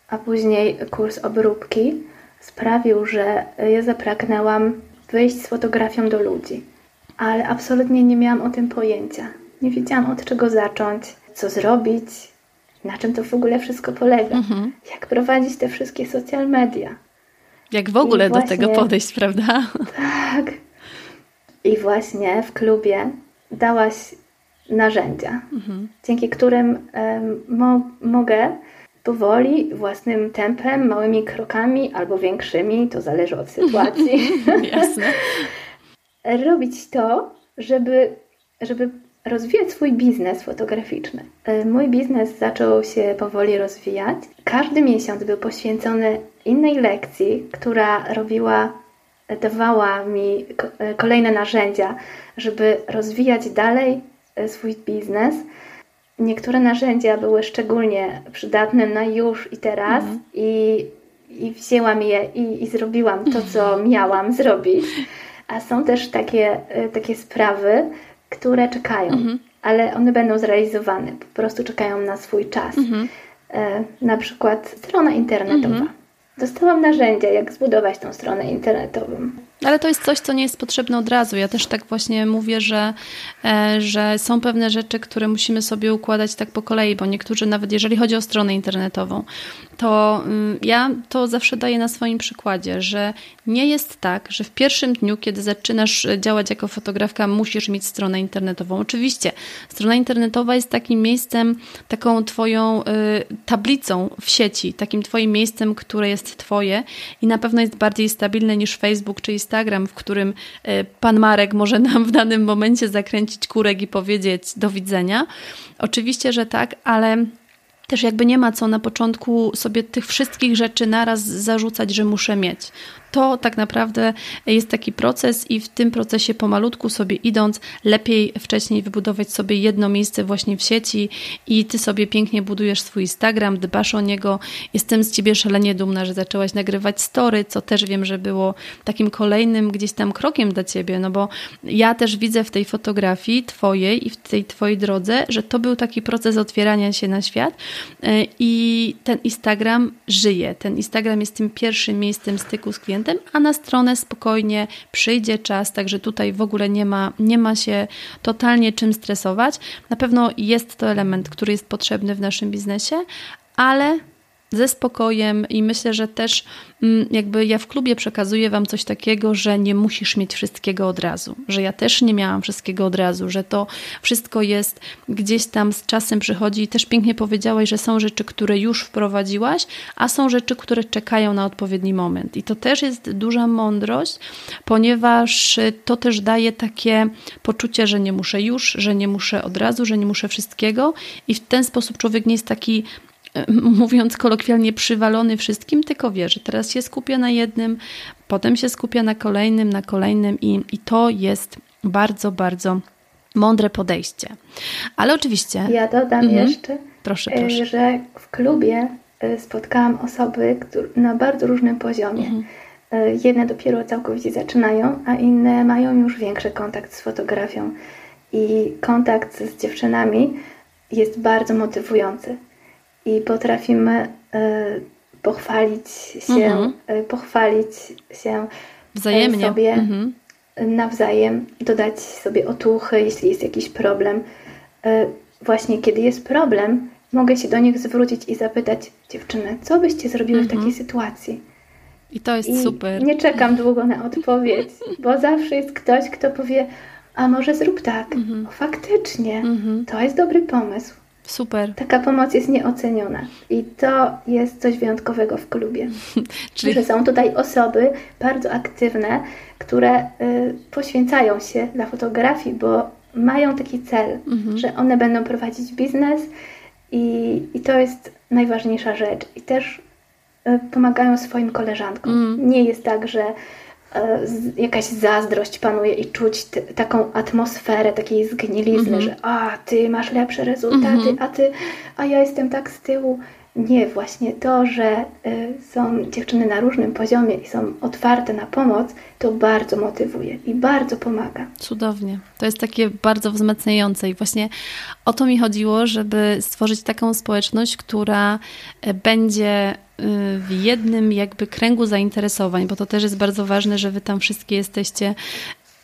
a później kurs obróbki sprawił, że ja zapragnęłam wyjść z fotografią do ludzi. Ale absolutnie nie miałam o tym pojęcia. Nie wiedziałam od czego zacząć, co zrobić, na czym to w ogóle wszystko polega, mhm. jak prowadzić te wszystkie social media. Jak w ogóle właśnie, do tego podejść, prawda? Tak. I właśnie w klubie dałaś narzędzia, mhm. dzięki którym mo mogę powoli, własnym tempem, małymi krokami albo większymi, to zależy od sytuacji. Jasne. Robić to, żeby, żeby rozwijać swój biznes fotograficzny. Mój biznes zaczął się powoli rozwijać. Każdy miesiąc był poświęcony innej lekcji, która robiła, dawała mi e, kolejne narzędzia, żeby rozwijać dalej swój biznes niektóre narzędzia były szczególnie przydatne na już i teraz mhm. i, i wzięłam je i, i zrobiłam to, co mhm. miałam zrobić. A są też takie, e, takie sprawy, które czekają, mhm. ale one będą zrealizowane, po prostu czekają na swój czas. Mhm. E, na przykład strona internetowa. Mhm. Dostałam narzędzia, jak zbudować tą stronę internetową. Ale to jest coś, co nie jest potrzebne od razu. Ja też tak właśnie mówię, że, e, że są pewne rzeczy, które musimy sobie układać tak po kolei, bo niektórzy, nawet jeżeli chodzi o stronę internetową, to mm, ja to zawsze daję na swoim przykładzie, że nie jest tak, że w pierwszym dniu, kiedy zaczynasz działać jako fotografka, musisz mieć stronę internetową. Oczywiście, strona internetowa jest takim miejscem, taką Twoją y, tablicą w sieci, takim Twoim miejscem, które jest Twoje i na pewno jest bardziej stabilne niż Facebook czy Instagram, w którym y, pan Marek może nam w danym momencie zakręcić kurek i powiedzieć do widzenia. Oczywiście, że tak, ale też jakby nie ma co na początku sobie tych wszystkich rzeczy naraz zarzucać, że muszę mieć to tak naprawdę jest taki proces i w tym procesie pomalutku sobie idąc, lepiej wcześniej wybudować sobie jedno miejsce właśnie w sieci i ty sobie pięknie budujesz swój Instagram, dbasz o niego. Jestem z ciebie szalenie dumna, że zaczęłaś nagrywać story, co też wiem, że było takim kolejnym gdzieś tam krokiem dla ciebie, no bo ja też widzę w tej fotografii twojej i w tej twojej drodze, że to był taki proces otwierania się na świat e, i ten Instagram żyje. Ten Instagram jest tym pierwszym miejscem styku z klientem a na stronę spokojnie przyjdzie czas, także tutaj w ogóle nie ma, nie ma się totalnie czym stresować. Na pewno jest to element, który jest potrzebny w naszym biznesie, ale ze spokojem i myślę, że też mm, jakby ja w klubie przekazuję Wam coś takiego, że nie musisz mieć wszystkiego od razu, że ja też nie miałam wszystkiego od razu, że to wszystko jest gdzieś tam z czasem przychodzi. I też pięknie powiedziałaś, że są rzeczy, które już wprowadziłaś, a są rzeczy, które czekają na odpowiedni moment. I to też jest duża mądrość, ponieważ to też daje takie poczucie, że nie muszę już, że nie muszę od razu, że nie muszę wszystkiego. I w ten sposób człowiek nie jest taki mówiąc kolokwialnie, przywalony wszystkim, tylko wie, że teraz się skupia na jednym, potem się skupia na kolejnym, na kolejnym i, i to jest bardzo, bardzo mądre podejście. Ale oczywiście. Ja dodam mhm. jeszcze, proszę, proszę. że w klubie e, spotkałam osoby które na bardzo różnym poziomie. Mhm. E, jedne dopiero całkowicie zaczynają, a inne mają już większy kontakt z fotografią. I kontakt z dziewczynami jest bardzo motywujący i potrafimy e, pochwalić się, mhm. E, pochwalić się e, Wzajemnie. sobie mhm. nawzajem, dodać sobie otuchy, jeśli jest jakiś problem. Właśnie kiedy jest problem, mogę się do nich zwrócić i zapytać dziewczyny, co byście zrobiły mhm. w takiej sytuacji? I to jest I super. Nie czekam długo na odpowiedź, bo zawsze jest ktoś, kto powie, a może zrób tak. Mhm. O, faktycznie, mhm. to jest dobry pomysł. Super. Taka pomoc jest nieoceniona i to jest coś wyjątkowego w klubie. Czyli... Że są tutaj osoby bardzo aktywne, które y, poświęcają się dla fotografii, bo mają taki cel, mhm. że one będą prowadzić biznes i, i to jest najważniejsza rzecz. I też y, pomagają swoim koleżankom. Mhm. Nie jest tak, że jakaś zazdrość panuje i czuć t- taką atmosferę takiej zgnilizny, mm-hmm. że a, ty masz lepsze rezultaty, mm-hmm. a ty, a ja jestem tak z tyłu. Nie, właśnie to, że y, są dziewczyny na różnym poziomie i są otwarte na pomoc, to bardzo motywuje i bardzo pomaga. Cudownie. To jest takie bardzo wzmacniające i właśnie o to mi chodziło, żeby stworzyć taką społeczność, która e, będzie w jednym jakby kręgu zainteresowań, bo to też jest bardzo ważne, że wy tam wszystkie jesteście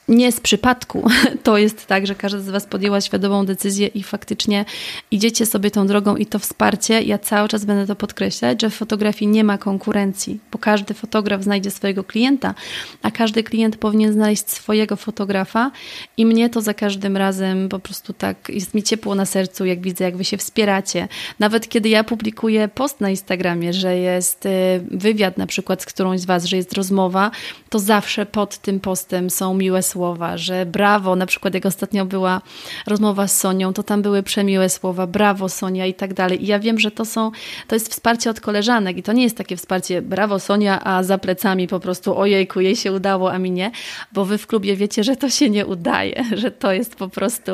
nie z przypadku. To jest tak, że każda z Was podjęła świadomą decyzję i faktycznie idziecie sobie tą drogą i to wsparcie. Ja cały czas będę to podkreślać, że w fotografii nie ma konkurencji, bo każdy fotograf znajdzie swojego klienta, a każdy klient powinien znaleźć swojego fotografa i mnie to za każdym razem po prostu tak jest mi ciepło na sercu, jak widzę, jak Wy się wspieracie. Nawet kiedy ja publikuję post na Instagramie, że jest y, wywiad na przykład z którąś z Was, że jest rozmowa, to zawsze pod tym postem są miłe słowa, że brawo, na przykład jak ostatnio była rozmowa z Sonią, to tam były przemiłe słowa, brawo Sonia i tak dalej. I ja wiem, że to są, to jest wsparcie od koleżanek i to nie jest takie wsparcie brawo Sonia, a za plecami po prostu ojejku, jej się udało, a mi nie, bo wy w klubie wiecie, że to się nie udaje, że to jest po prostu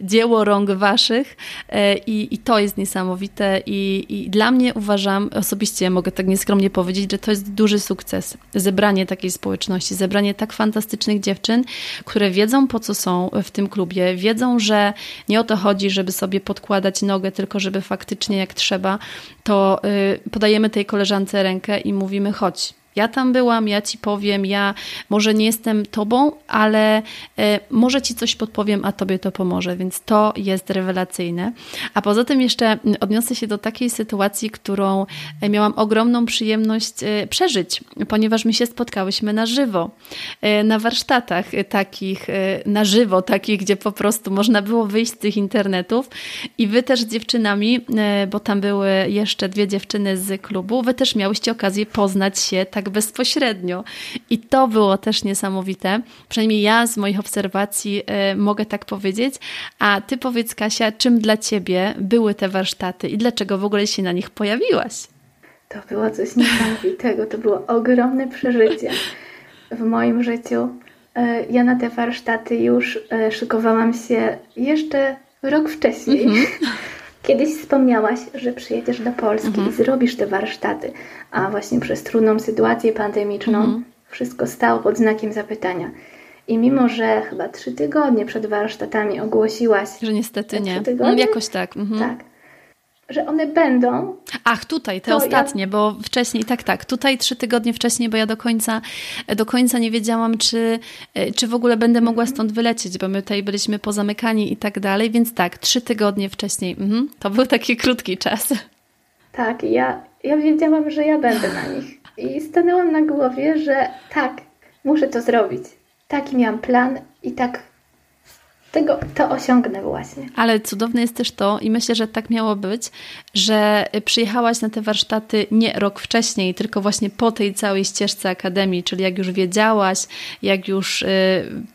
dzieło rąk waszych e, i, i to jest niesamowite i, i dla mnie uważam, osobiście mogę tak nieskromnie powiedzieć, że to jest duży sukces, zebranie takiej społeczności, zebranie tak fantastycznych dziewczyn, które wiedzą po co są w tym klubie, wiedzą, że nie o to chodzi, żeby sobie podkładać nogę, tylko żeby faktycznie jak trzeba, to y, podajemy tej koleżance rękę i mówimy chodź, ja tam byłam, ja ci powiem, ja może nie jestem tobą, ale e, może ci coś podpowiem, a tobie to pomoże, więc to jest rewelacyjne. A poza tym jeszcze odniosę się do takiej sytuacji, którą e, miałam ogromną przyjemność e, przeżyć, ponieważ my się spotkałyśmy na żywo, na warsztatach takich, na żywo, takich, gdzie po prostu można było wyjść z tych internetów i wy też z dziewczynami, bo tam były jeszcze dwie dziewczyny z klubu, wy też miałyście okazję poznać się tak tak bezpośrednio. I to było też niesamowite. Przynajmniej ja z moich obserwacji y, mogę tak powiedzieć. A ty powiedz, Kasia, czym dla ciebie były te warsztaty i dlaczego w ogóle się na nich pojawiłaś? To było coś niesamowitego. To było ogromne przeżycie w moim życiu. E, ja na te warsztaty już e, szykowałam się jeszcze rok wcześniej. Mm -hmm. Kiedyś wspomniałaś, że przyjedziesz do Polski mhm. i zrobisz te warsztaty, a właśnie przez trudną sytuację pandemiczną mhm. wszystko stało pod znakiem zapytania. I mimo, że chyba trzy tygodnie przed warsztatami ogłosiłaś. Że niestety nie. Tygodnie, jakoś tak. Mhm. Tak że one będą. Ach, tutaj, te ostatnie, ja... bo wcześniej, tak, tak, tutaj trzy tygodnie wcześniej, bo ja do końca, do końca nie wiedziałam, czy, e, czy w ogóle będę mogła stąd wylecieć, bo my tutaj byliśmy pozamykani i tak dalej, więc tak, trzy tygodnie wcześniej. Mhm. To był taki krótki czas. Tak, ja, ja wiedziałam, że ja będę na nich. I stanęłam na głowie, że tak, muszę to zrobić. Taki miałam plan i tak tego, to osiągnę właśnie. Ale cudowne jest też to, i myślę, że tak miało być, że przyjechałaś na te warsztaty nie rok wcześniej, tylko właśnie po tej całej ścieżce akademii, czyli jak już wiedziałaś, jak już y,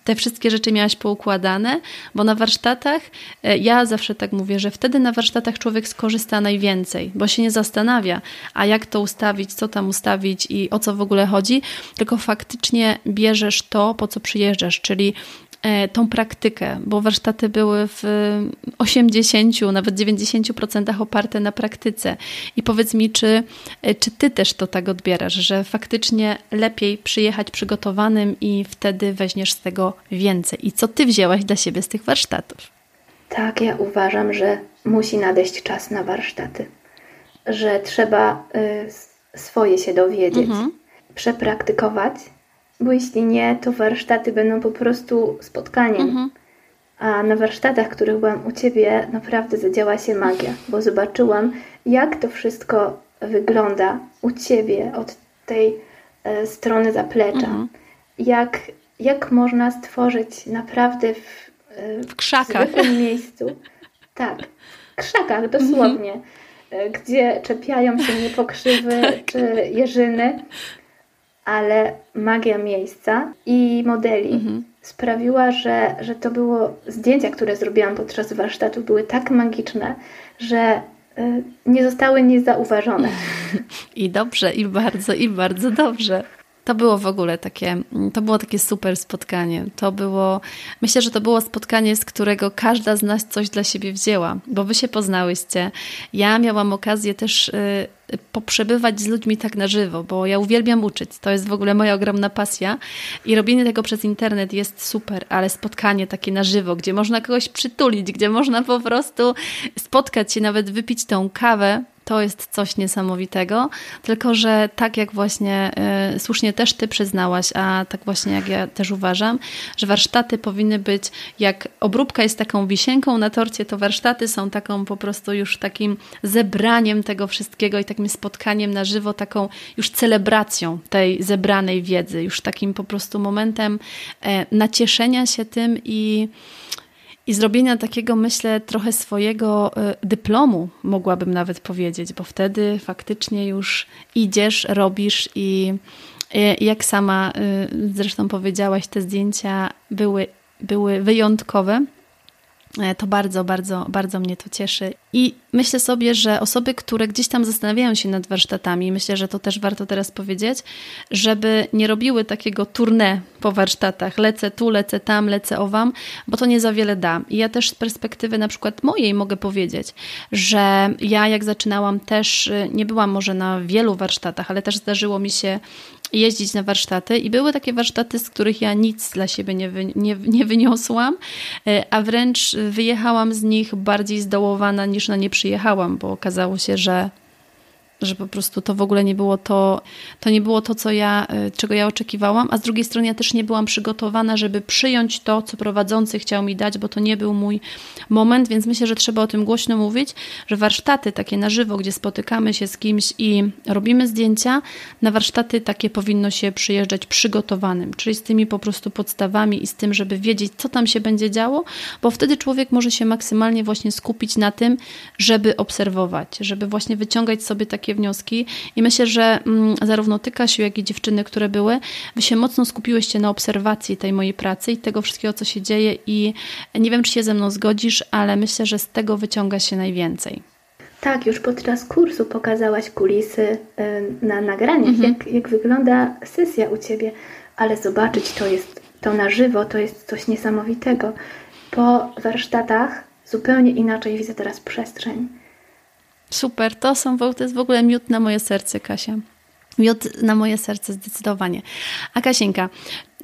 te wszystkie rzeczy miałaś poukładane, bo na warsztatach, y, ja zawsze tak mówię, że wtedy na warsztatach człowiek skorzysta najwięcej, bo się nie zastanawia, a jak to ustawić, co tam ustawić i o co w ogóle chodzi, tylko faktycznie bierzesz to, po co przyjeżdżasz, czyli tą praktykę, bo warsztaty były w 80, nawet 90% oparte na praktyce. I powiedz mi, czy, e, czy ty też to tak odbierasz, że faktycznie lepiej przyjechać przygotowanym i wtedy weźmiesz z tego więcej? I co ty wzięłaś dla siebie z tych warsztatów? Tak, ja uważam, że musi nadejść czas na warsztaty, że trzeba y, swoje się dowiedzieć, mhm. przepraktykować bo jeśli nie, to warsztaty będą po prostu spotkaniem. Mhm. A na warsztatach, których byłam u Ciebie, naprawdę zadziała się magia, bo zobaczyłam, jak to wszystko wygląda u Ciebie od tej e, strony zaplecza. Mhm. Jak, jak można stworzyć naprawdę w, e, w krzakach. W miejscu. Tak, w krzakach dosłownie, mhm. E, gdzie czepiają się niepokrzywy tak. czy jeżyny ale magia miejsca i modeli mhm. sprawiła, że, że to było zdjęcia, które zrobiłam podczas warsztatu, były tak magiczne, że y, nie zostały niezauważone. I dobrze, i bardzo, i bardzo dobrze. To było w ogóle takie, to było takie super spotkanie. To było, myślę, że to było spotkanie, z którego każda z nas coś dla siebie wzięła, bo wy się poznałyście. Ja miałam okazję też y, poprzebywać z ludźmi tak na żywo, bo ja uwielbiam uczyć. To jest w ogóle moja ogromna pasja i robienie tego przez internet jest super, ale spotkanie takie na żywo, gdzie można kogoś przytulić, gdzie można po prostu spotkać się, nawet wypić tą kawę, to jest coś niesamowitego, tylko że tak jak właśnie y, słusznie też Ty przyznałaś, a tak właśnie jak ja też uważam, że warsztaty powinny być, jak obróbka jest taką wisienką na torcie, to warsztaty są taką po prostu już takim zebraniem tego wszystkiego i takim spotkaniem na żywo, taką już celebracją tej zebranej wiedzy, już takim po prostu momentem e, nacieszenia się tym i i zrobienia takiego, myślę, trochę swojego e, dyplomu, mogłabym nawet powiedzieć, bo wtedy faktycznie już idziesz, robisz i jak sama e, zresztą powiedziałaś, te zdjęcia były, były wyjątkowe. E, to bardzo, bardzo, bardzo mnie to cieszy. I myślę sobie, że osoby, które gdzieś tam zastanawiają się nad warsztatami, myślę, że to też warto teraz powiedzieć, żeby nie robiły takiego tournée po warsztatach. Lecę tu, lecę tam, lecę owam, bo to nie za wiele da. I ja też z perspektywy na przykład mojej mogę powiedzieć, że ja jak zaczynałam też, y, nie byłam może na wielu warsztatach, ale też zdarzyło mi się jeździć na warsztaty i były takie warsztaty, z których ja nic dla siebie nie, wy, nie, nie wyniosłam, y, a wręcz wyjechałam z nich bardziej zdołowana niż na nie przyjechałam, bo okazało się, że że po prostu to w ogóle nie było to, to nie było to, co ja, y, czego ja oczekiwałam, a z drugiej strony ja też nie byłam przygotowana, żeby przyjąć to, co prowadzący chciał mi dać, bo to nie był mój moment, więc myślę, że trzeba o tym głośno mówić, że warsztaty takie na żywo, gdzie spotykamy się z kimś i robimy zdjęcia, na warsztaty takie powinno się przyjeżdżać przygotowanym, czyli z tymi po prostu podstawami i z tym, żeby wiedzieć, co tam się będzie działo, bo wtedy człowiek może się maksymalnie właśnie skupić na tym, żeby obserwować, żeby właśnie wyciągać sobie takie takie wnioski i myślę, że mm, zarówno ty, Kasiu, jak i dziewczyny, które były, wy się mocno skupiłyście na obserwacji tej mojej pracy i tego wszystkiego, co się dzieje i nie wiem, czy się ze mną zgodzisz, ale myślę, że z tego wyciąga się najwięcej. Tak, już podczas kursu pokazałaś kulisy na nagraniach, mhm. jak, jak wygląda sesja u Ciebie, ale zobaczyć to jest to na żywo, to jest coś niesamowitego. Po warsztatach zupełnie inaczej widzę teraz przestrzeń. Super, to są to jest w ogóle miód na moje serce, Kasia. Miód na moje serce zdecydowanie. A Kasieńka,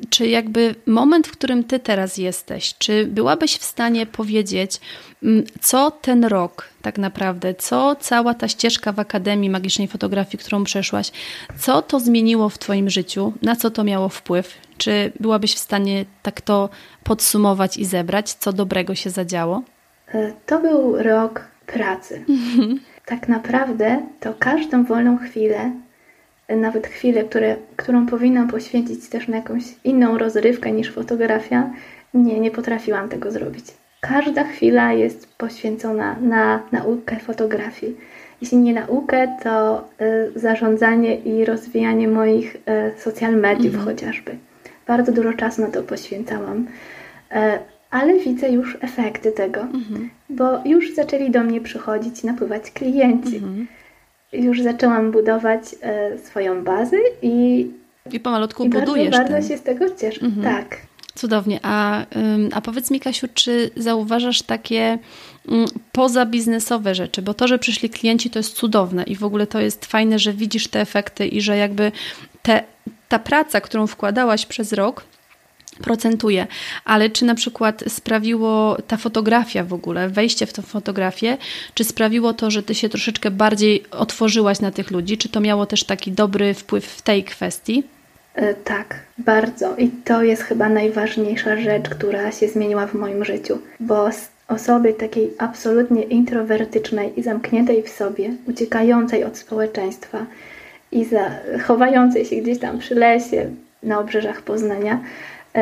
czy jakby moment, w którym ty teraz jesteś, czy byłabyś w stanie powiedzieć, mm, co ten rok tak naprawdę, co cała ta ścieżka w Akademii Magicznej Fotografii, którą przeszłaś, co to zmieniło w twoim życiu, na co to miało wpływ? Czy byłabyś w stanie tak to podsumować i zebrać, co dobrego się zadziało? E, to był rok pracy. Tak naprawdę to każdą wolną chwilę, nawet chwilę, które, którą powinnam poświęcić też na jakąś inną rozrywkę niż fotografia, nie, nie potrafiłam tego zrobić. Każda chwila jest poświęcona na naukę fotografii. Jeśli nie naukę, to y, zarządzanie i rozwijanie moich y, social mediów mhm. chociażby. Bardzo dużo czasu na to poświęcałam, y, ale widzę już efekty tego, mhm. bo już zaczęli do mnie przychodzić, napływać klienci. Mhm. Już zaczęłam budować swoją bazę i, I pomalutku I budujesz. Bardzo, bardzo się z tego cieszę. Mhm. Tak. Cudownie. A, a powiedz mi, Kasiu, czy zauważasz takie mm, pozabiznesowe rzeczy? Bo to, że przyszli klienci, to jest cudowne i w ogóle to jest fajne, że widzisz te efekty i że jakby te, ta praca, którą wkładałaś przez rok, procentuje, ale czy na przykład sprawiło ta fotografia w ogóle, wejście w tę fotografię, czy sprawiło to, że ty się troszeczkę bardziej otworzyłaś na tych ludzi, czy to miało też taki dobry wpływ w tej kwestii? E, tak, bardzo. I to jest chyba najważniejsza rzecz, która się zmieniła w moim życiu, bo z osoby takiej absolutnie introwertycznej i zamkniętej w sobie, uciekającej od społeczeństwa i chowającej się gdzieś tam przy lesie na obrzeżach Poznania,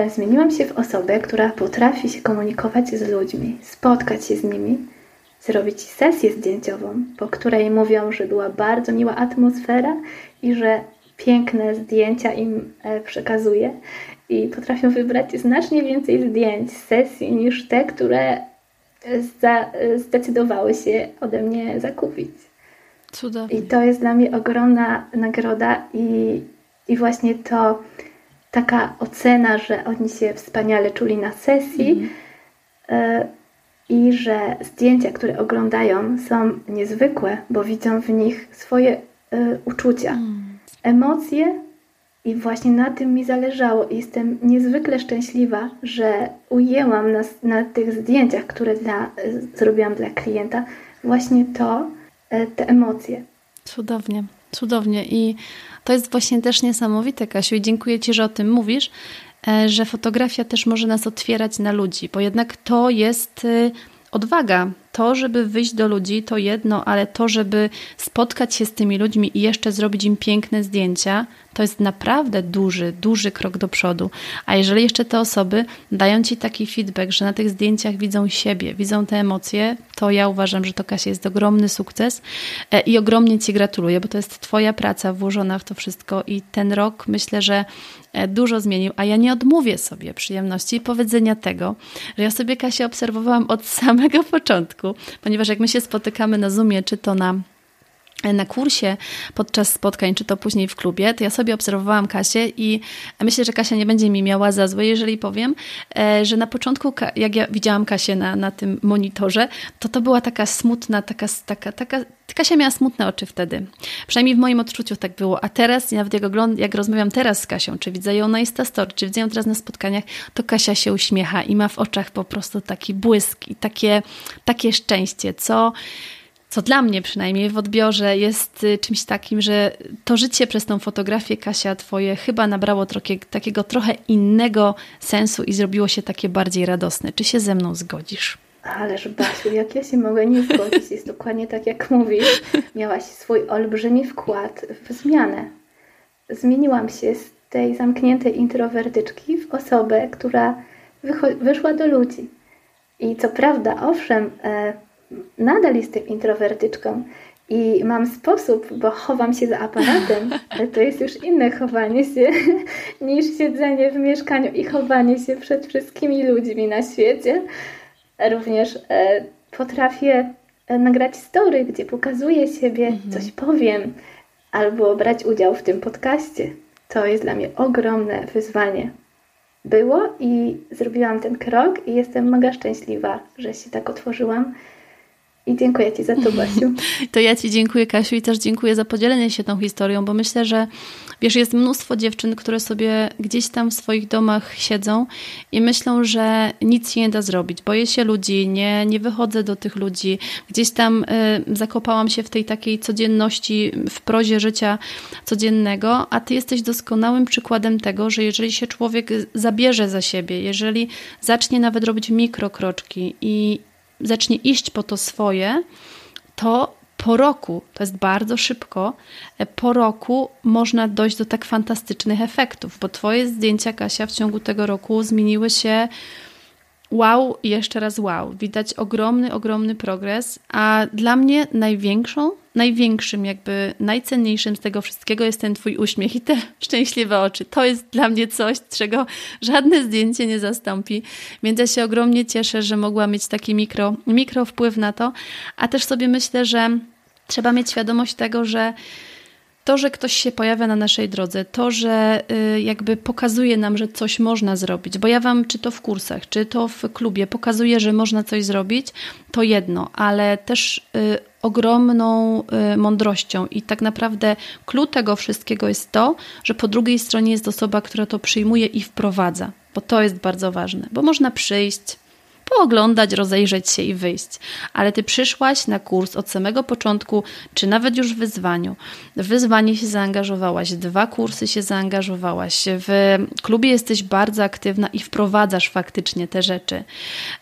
zmieniłam się w osobę, która potrafi się komunikować z ludźmi, spotkać się z nimi, zrobić sesję zdjęciową, po której mówią, że była bardzo miła atmosfera i że piękne zdjęcia im e, przekazuję i potrafią wybrać znacznie więcej zdjęć z sesji niż te, które zdecydowały się ode mnie zakupić. Cudownie. I to jest dla mnie ogromna nagroda i, i właśnie to taka ocena, że oni się wspaniale czuli na sesji mm. i że zdjęcia, które oglądają są niezwykłe, bo widzą w nich swoje y, uczucia. Mm emocje i właśnie na tym mi zależało. I jestem niezwykle szczęśliwa, że ujęłam na, na tych zdjęciach, które dla, zrobiłam dla klienta, właśnie to, e, te emocje. Cudownie, cudownie. I to jest właśnie też niesamowite, Kasiu, i dziękuję Ci, że o tym mówisz, e, że fotografia też może nas otwierać na ludzi, bo jednak to jest y, odwaga. To, żeby wyjść do ludzi, to jedno, ale to, żeby spotkać się z tymi ludźmi i jeszcze zrobić im piękne zdjęcia, to jest naprawdę duży, duży krok do przodu. A jeżeli jeszcze te osoby dają ci taki feedback, że na tych zdjęciach widzą siebie, widzą te emocje, to ja uważam, że to Kasia jest ogromny sukces e, i ogromnie Ci gratuluję, bo to jest Twoja praca włożona w to wszystko i ten rok myślę, że e, dużo zmienił, a ja nie odmówię sobie przyjemności i powiedzenia tego, że ja sobie Kasię obserwowałam od samego początku, ponieważ jak my się spotykamy na Zoomie, czy to na na kursie podczas spotkań, czy to później w klubie, to ja sobie obserwowałam Kasię i myślę, że Kasia nie będzie mi miała za złe, jeżeli powiem, e, że na początku, jak ja widziałam Kasię na, na tym monitorze, to to była taka smutna, taka, taka, taka, Kasia miała smutne oczy wtedy. Przynajmniej w moim odczuciu tak było. A teraz, nawet jak, ogląd- jak rozmawiam teraz z Kasią, czy widzę ją na Instastory, czy widzę ją teraz na spotkaniach, to Kasia się uśmiecha i ma w oczach po prostu taki błysk i takie, takie szczęście, co co dla mnie przynajmniej w odbiorze jest y, czymś takim, że to życie przez tą fotografię, Kasia, twoje chyba nabrało trokie, takiego trochę innego sensu i zrobiło się takie bardziej radosne. Czy się ze mną zgodzisz? Ależ Basiu, jak ja się mogę nie zgodzić? Jest dokładnie tak, jak mówisz. Miałaś swój olbrzymi wkład w zmianę. Zmieniłam się z tej zamkniętej introwertyczki w osobę, która wyszła do ludzi. I co prawda, owszem, e, nadal jestem introwertyczką i mam sposób, bo chowam się za aparatem, ale to jest już inne chowanie się niż siedzenie w mieszkaniu i chowanie się przed wszystkimi ludźmi na świecie. Również e, potrafię e, nagrać story, gdzie pokazuję siebie, mhm. coś powiem, albo brać udział w tym podcaście. To jest dla mnie ogromne wyzwanie. Było i zrobiłam ten krok i jestem mega szczęśliwa, że się tak otworzyłam i dziękuję Ci za to, Basiu. To ja Ci dziękuję, Kasiu, i też dziękuję za podzielenie się tą historią, bo myślę, że wiesz, jest mnóstwo dziewczyn, które sobie gdzieś tam w swoich domach siedzą i myślą, że nic się nie da zrobić. Boję się ludzi, nie, nie wychodzę do tych ludzi. Gdzieś tam y, zakopałam się w tej takiej codzienności, w prozie życia codziennego, a Ty jesteś doskonałym przykładem tego, że jeżeli się człowiek zabierze za siebie, jeżeli zacznie nawet robić mikrokroczki i, zacznie iść po to swoje, to po roku, to jest bardzo szybko, e, po roku można dojść do tak fantastycznych efektów, bo Twoje zdjęcia, Kasia, w ciągu tego roku zmieniły się wow i jeszcze raz wow. Widać ogromny, ogromny progres, a dla mnie największą, największym, jakby najcenniejszym z tego wszystkiego jest ten Twój uśmiech i te szczęśliwe oczy. To jest dla mnie coś, czego żadne zdjęcie nie zastąpi, więc ja się ogromnie cieszę, że mogła mieć taki mikro, mikro wpływ na to, a też sobie myślę, że trzeba mieć świadomość tego, że to, że ktoś się pojawia na naszej drodze, to, że y, jakby pokazuje nam, że coś można zrobić, bo ja Wam, czy to w kursach, czy to w klubie, pokazuję, że można coś zrobić, to jedno, ale też y, ogromną y, mądrością i tak naprawdę klucz tego wszystkiego jest to, że po drugiej stronie jest osoba, która to przyjmuje i wprowadza, bo to jest bardzo ważne, bo można przyjść, pooglądać, rozejrzeć się i wyjść. Ale ty przyszłaś na kurs od samego początku, czy nawet już w wyzwaniu. W wyzwanie się zaangażowałaś, dwa kursy się zaangażowałaś, w klubie jesteś bardzo aktywna i wprowadzasz faktycznie te rzeczy.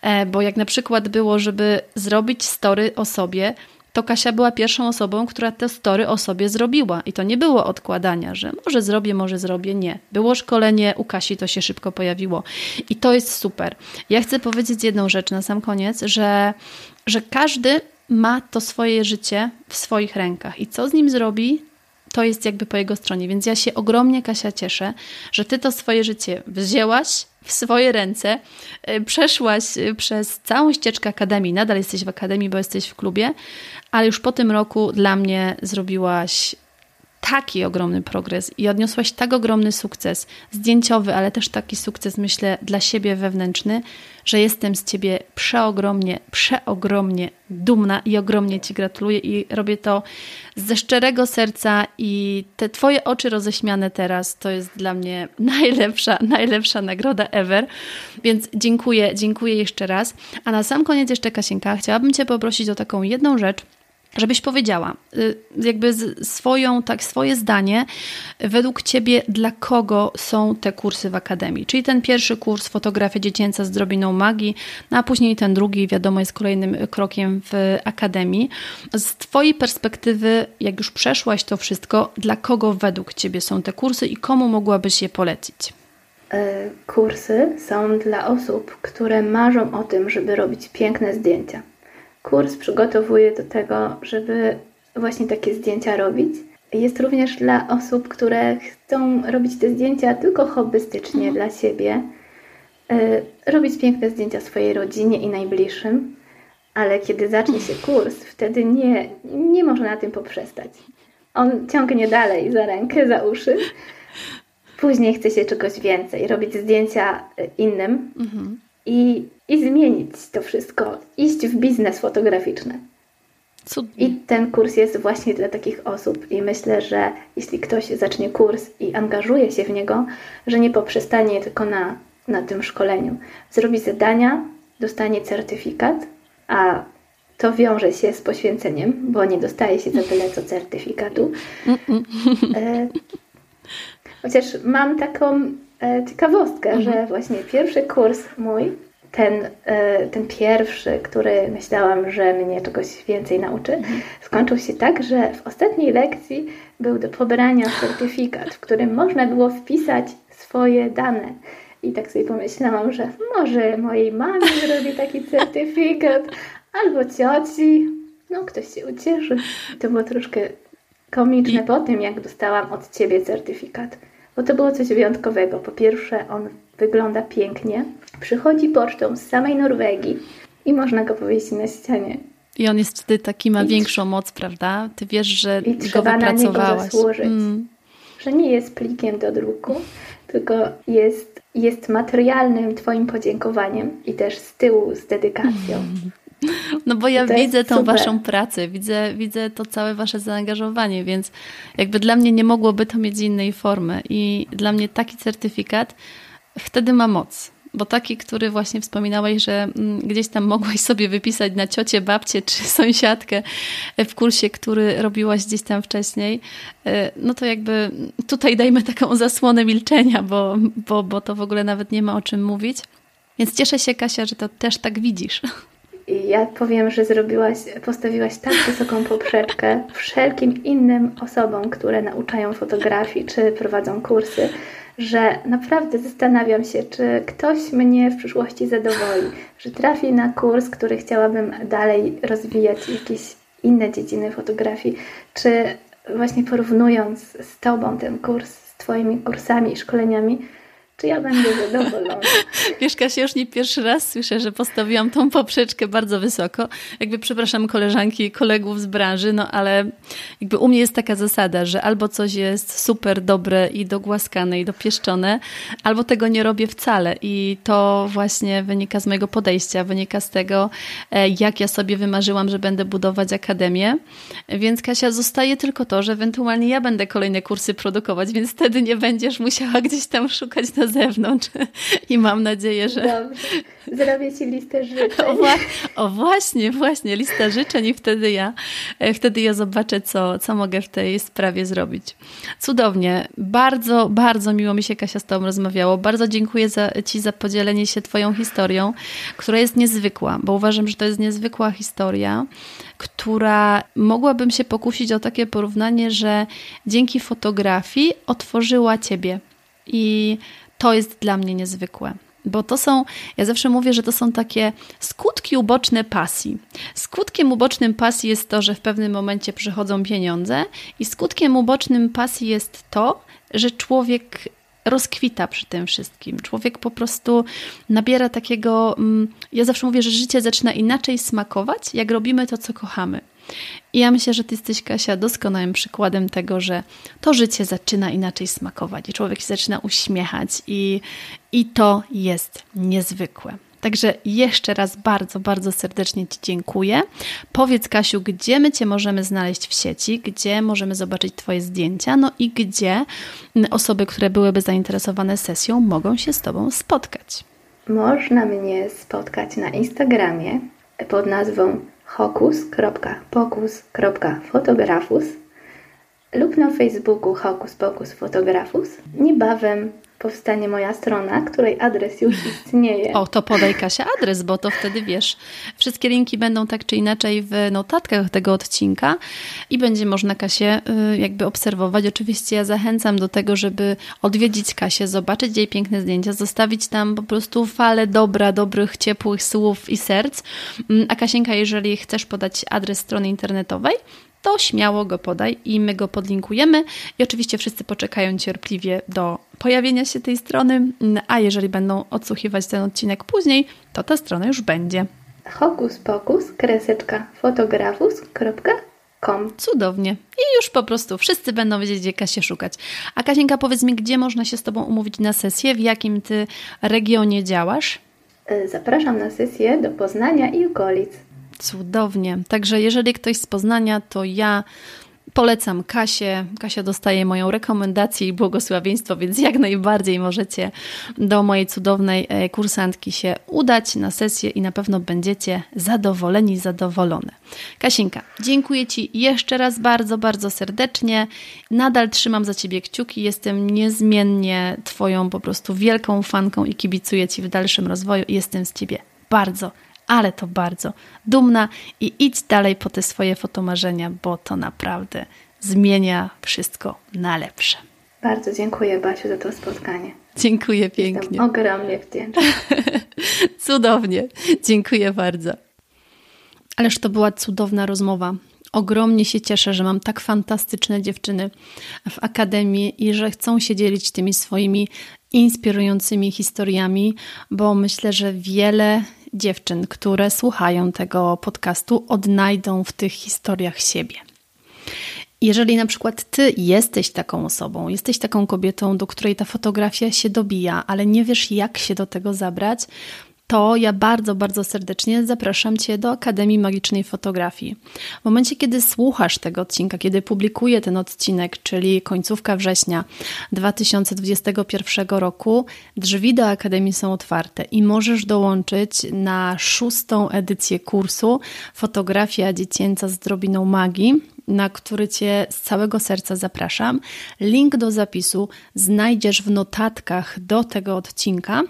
E, bo jak na przykład było, żeby zrobić story o sobie, to Kasia była pierwszą osobą, która te story o sobie zrobiła. I to nie było odkładania, że może zrobię, może zrobię. Nie. Było szkolenie u Kasi, to się szybko pojawiło. I to jest super. Ja chcę powiedzieć jedną rzecz na sam koniec, że, że każdy ma to swoje życie w swoich rękach. I co z nim zrobi, to jest jakby po jego stronie. Więc ja się ogromnie, Kasia, cieszę, że ty to swoje życie wzięłaś w swoje ręce, e, przeszłaś e, przez całą ścieżkę akademii. Nadal jesteś w akademii, bo jesteś w klubie, ale już po tym roku dla mnie zrobiłaś taki ogromny progres i odniosłaś tak ogromny sukces zdjęciowy, ale też taki sukces, myślę, dla siebie wewnętrzny, że jestem z ciebie przeogromnie, przeogromnie dumna i ogromnie ci gratuluję i robię to ze szczerego serca i te twoje oczy roześmiane teraz to jest dla mnie najlepsza, najlepsza nagroda ever. Więc dziękuję, dziękuję jeszcze raz. A na sam koniec jeszcze Kasienka, chciałabym cię poprosić o taką jedną rzecz, żebyś powiedziała y, jakby swoją, tak, swoje zdanie według Ciebie, dla kogo są te kursy w Akademii. Czyli ten pierwszy kurs Fotografia Dziecięca z drobiną magii, no a później ten drugi, wiadomo, jest kolejnym krokiem w Akademii. Z Twojej perspektywy, jak już przeszłaś to wszystko, dla kogo według Ciebie są te kursy i komu mogłabyś je polecić? E, kursy są dla osób, które marzą o tym, żeby robić piękne zdjęcia kurs przygotowuje do tego, żeby właśnie takie zdjęcia robić. Jest również dla osób, które chcą robić te zdjęcia tylko hobbystycznie mhm. dla siebie, y, robić piękne zdjęcia swojej rodzinie i najbliższym, ale kiedy zacznie się kurs, wtedy nie, nie można na tym poprzestać. On ciągnie dalej za rękę, za uszy. Później chce się czegoś więcej, robić zdjęcia innym. Mhm i, i zmienić to wszystko, iść w biznes fotograficzny. Cudnie. I ten kurs jest właśnie dla takich osób i myślę, że jeśli ktoś zacznie kurs i angażuje się w niego, że nie poprzestanie tylko na, na tym szkoleniu. Zrobi zadania, dostanie certyfikat, a to wiąże się z poświęceniem, bo nie dostaje się za tyle co certyfikatu. E, chociaż mam taką E, ciekawostkę, mhm. że właśnie pierwszy kurs mój, ten, e, ten pierwszy, który myślałam, że mnie czegoś więcej nauczy, mhm. skończył się tak, że w ostatniej lekcji był do pobrania certyfikat, w którym można było wpisać swoje dane. I tak sobie pomyślałam, że może mojej mamie zrobi taki certyfikat, albo cioci. No, ktoś się ucieszy. To było troszkę komiczne po tym, jak dostałam od ciebie certyfikat bo to było coś wyjątkowego. Po pierwsze, on wygląda pięknie, przychodzi pocztą z samej Norwegii i można go powiesić na ścianie. I on jest wtedy taki, ma I większą moc, prawda? Ty wiesz, że i go wypracowałaś. Zasłużyć. Mm. Że nie jest plikiem do druku, tylko jest, jest materialnym Twoim podziękowaniem i też z tyłu z dedykacją. Mm. No bo ja widzę tą super. waszą pracę, widzę, widzę to całe wasze zaangażowanie, więc jakby dla mnie nie mogłoby to mieć innej formy i dla mnie taki certyfikat wtedy ma moc. Bo taki, który właśnie wspominałeś, że mm, gdzieś tam mogłaś sobie wypisać na ciocie, babcię czy sąsiadkę w kursie, który robiłaś gdzieś tam wcześniej, e, no to jakby tutaj dajmy taką zasłonę milczenia, bo, bo, bo to w ogóle nawet nie ma o czym mówić. Więc cieszę się, Kasia, że to też tak widzisz. I ja powiem, że zrobiłaś, postawiłaś tak wysoką poprzeczkę wszelkim innym osobom, które nauczają fotografii czy prowadzą kursy, że naprawdę zastanawiam się, czy ktoś mnie w przyszłości zadowoli, że trafi na kurs, który chciałabym dalej rozwijać, jakieś inne dziedziny fotografii, czy właśnie porównując z Tobą ten kurs, z Twoimi kursami i szkoleniami, czy ja będę zadowolona. Wiesz, Kasia, już nie pierwszy raz słyszę, że postawiłam tą poprzeczkę bardzo wysoko. Jakby przepraszam koleżanki i kolegów z branży, no ale jakby u mnie jest taka zasada, że albo coś jest super dobre i dogłaskane i dopieszczone, albo tego nie robię wcale. I to właśnie wynika z mojego podejścia, wynika z tego, e, jak ja sobie wymarzyłam, że będę budować akademię. Więc Kasia, zostaje tylko to, że ewentualnie ja będę kolejne kursy produkować, więc wtedy nie będziesz musiała gdzieś tam szukać na zewnątrz i mam nadzieję, że... Dobrze. Zrobię Ci listę życzeń. O, wła o, właśnie, właśnie, lista życzeń i wtedy ja, e, wtedy ja zobaczę, co, co mogę w tej sprawie zrobić. Cudownie. Bardzo, bardzo miło mi się Kasia z Tobą rozmawiało. Bardzo dziękuję za, Ci za podzielenie się Twoją historią, która jest niezwykła, bo uważam, że to jest niezwykła historia, która mogłabym się pokusić o takie porównanie, że dzięki fotografii otworzyła Ciebie i to jest dla mnie niezwykłe. Bo to są, ja zawsze mówię, że to są takie skutki uboczne pasji. Skutkiem ubocznym pasji jest to, że w pewnym momencie przychodzą pieniądze, i skutkiem ubocznym pasji jest to, że człowiek rozkwita przy tym wszystkim. Człowiek po prostu nabiera takiego. Mm, ja zawsze mówię, że życie zaczyna inaczej smakować, jak robimy to, co kochamy. I ja myślę, że ty jesteś, Kasia, doskonałym przykładem tego, że to życie zaczyna inaczej smakować i człowiek się zaczyna uśmiechać i, i to jest niezwykłe. Także jeszcze raz bardzo, bardzo serdecznie Ci dziękuję. Powiedz, Kasiu, gdzie my Cię możemy znaleźć w sieci, gdzie możemy zobaczyć Twoje zdjęcia, no i gdzie osoby, które byłyby zainteresowane sesją, mogą się z Tobą spotkać. Można mnie spotkać na Instagramie pod nazwą hokus.pokus.fotografus lub na Facebooku Hokus Pokus Fotografus. Niebawem powstanie moja strona, której adres już istnieje. O, to podaj Kasia adres, bo to wtedy wiesz. Wszystkie linki będą tak czy inaczej w notatkach tego odcinka i będzie można Kasię y, jakby obserwować. Oczywiście ja zachęcam do tego, żeby odwiedzić Kasię, zobaczyć jej piękne zdjęcia, zostawić tam po prostu falę dobra, dobrych, ciepłych słów i serc. Mm, a Kasienka, jeżeli chcesz podać adres strony internetowej, to śmiało go podaj i my go podlinkujemy. I oczywiście wszyscy czekają cierpliwie do pojawienia się tej strony, a jeżeli będą odsłuchiwać ten odcinek później, to ta strona już będzie. Hokus pokus, kreseczka, fotografus.com Cudownie. I już po prostu wszyscy będą wiedzieć, gdzie Kasię szukać. A Kasienka, powiedz mi, gdzie można się z Tobą umówić na sesję? W jakim Ty regionie działasz? E, zapraszam na sesję do Poznania i okolic. Cudownie. Także jeżeli ktoś z Poznania, to ja Polecam Kasię. Kasia dostaje moją rekomendację i błogosławieństwo, więc jak najbardziej możecie do mojej cudownej e, kursantki się udać na sesję i na pewno będziecie zadowoleni, zadowolone. Kasinka, dziękuję Ci jeszcze raz bardzo, bardzo serdecznie. Nadal trzymam za Ciebie kciuki. Jestem niezmiennie Twoją po prostu wielką fanką i kibicuję Ci w dalszym rozwoju. Jestem z Ciebie bardzo, ale to bardzo dumna i idź dalej po te swoje fotomarzenia, bo to naprawdę zmienia wszystko na lepsze. Bardzo dziękuję Basiu za to spotkanie. Dziękuję pięknie. Jestem ogromnie wdzięczna. Cudownie. Dziękuję bardzo. Ależ to była cudowna rozmowa. Ogromnie się cieszę, że mam tak fantastyczne dziewczyny w akademii i że chcą się dzielić tymi swoimi inspirującymi historiami, bo myślę, że wiele dziewczyn, które słuchają tego podcastu, odnajdą w tych historiach siebie. Jeżeli na przykład ty jesteś taką osobą, jesteś taką kobietą, do której ta fotografia się dobija, ale nie wiesz, jak się do tego zabrać, to ja bardzo, bardzo serdecznie zapraszam Cię do Akademii Magicznej Fotografii. W momencie, kiedy słuchasz tego odcinka, kiedy publikuję ten odcinek, czyli końcówka września 2021 roku, drzwi do Akademii są otwarte i możesz dołączyć na szóstą edycję kursu Fotografia dziecięca z drobiną magii na który Cię z całego serca zapraszam. Link do zapisu znajdziesz w notatkach do tego odcinka.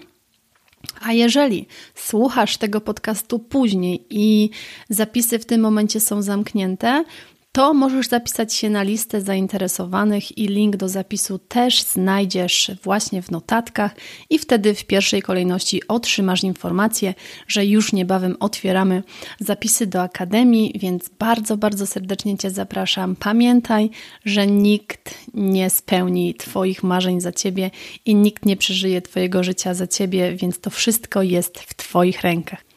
A jeżeli słuchasz tego podcastu później i zapisy w tym momencie są zamknięte, to możesz zapisać się na listę zainteresowanych i link do zapisu też znajdziesz właśnie w notatkach i wtedy w pierwszej kolejności otrzymasz informację, że już niebawem otwieramy zapisy do Akademii, więc bardzo, bardzo serdecznie Cię zapraszam. Pamiętaj, że nikt nie spełni Twoich marzeń za Ciebie i nikt nie przeżyje Twojego życia za Ciebie, więc to wszystko jest w Twoich rękach.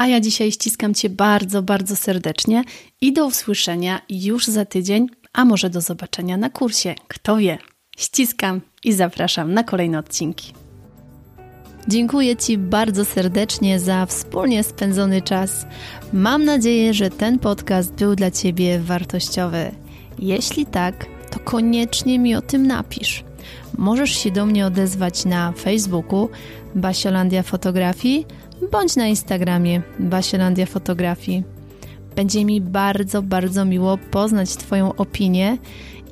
A ja dzisiaj ściskam Cię bardzo, bardzo serdecznie i do usłyszenia już za tydzień, a może do zobaczenia na kursie. Kto wie? Ściskam i zapraszam na kolejne odcinki. Dziękuję Ci bardzo serdecznie za wspólnie spędzony czas. Mam nadzieję, że ten podcast był dla Ciebie wartościowy. Jeśli tak, to koniecznie mi o tym napisz. Możesz się do mnie odezwać na Facebooku Basiolandia Fotografii bądź na Instagramie Basielandia Fotografii. Będzie mi bardzo, bardzo miło poznać Twoją opinię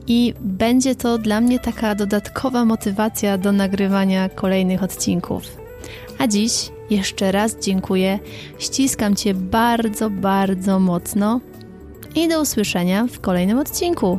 i będzie to dla mnie taka dodatkowa motywacja do nagrywania kolejnych odcinków. A dziś jeszcze raz dziękuję, ściskam Cię bardzo, bardzo mocno i do usłyszenia w kolejnym odcinku.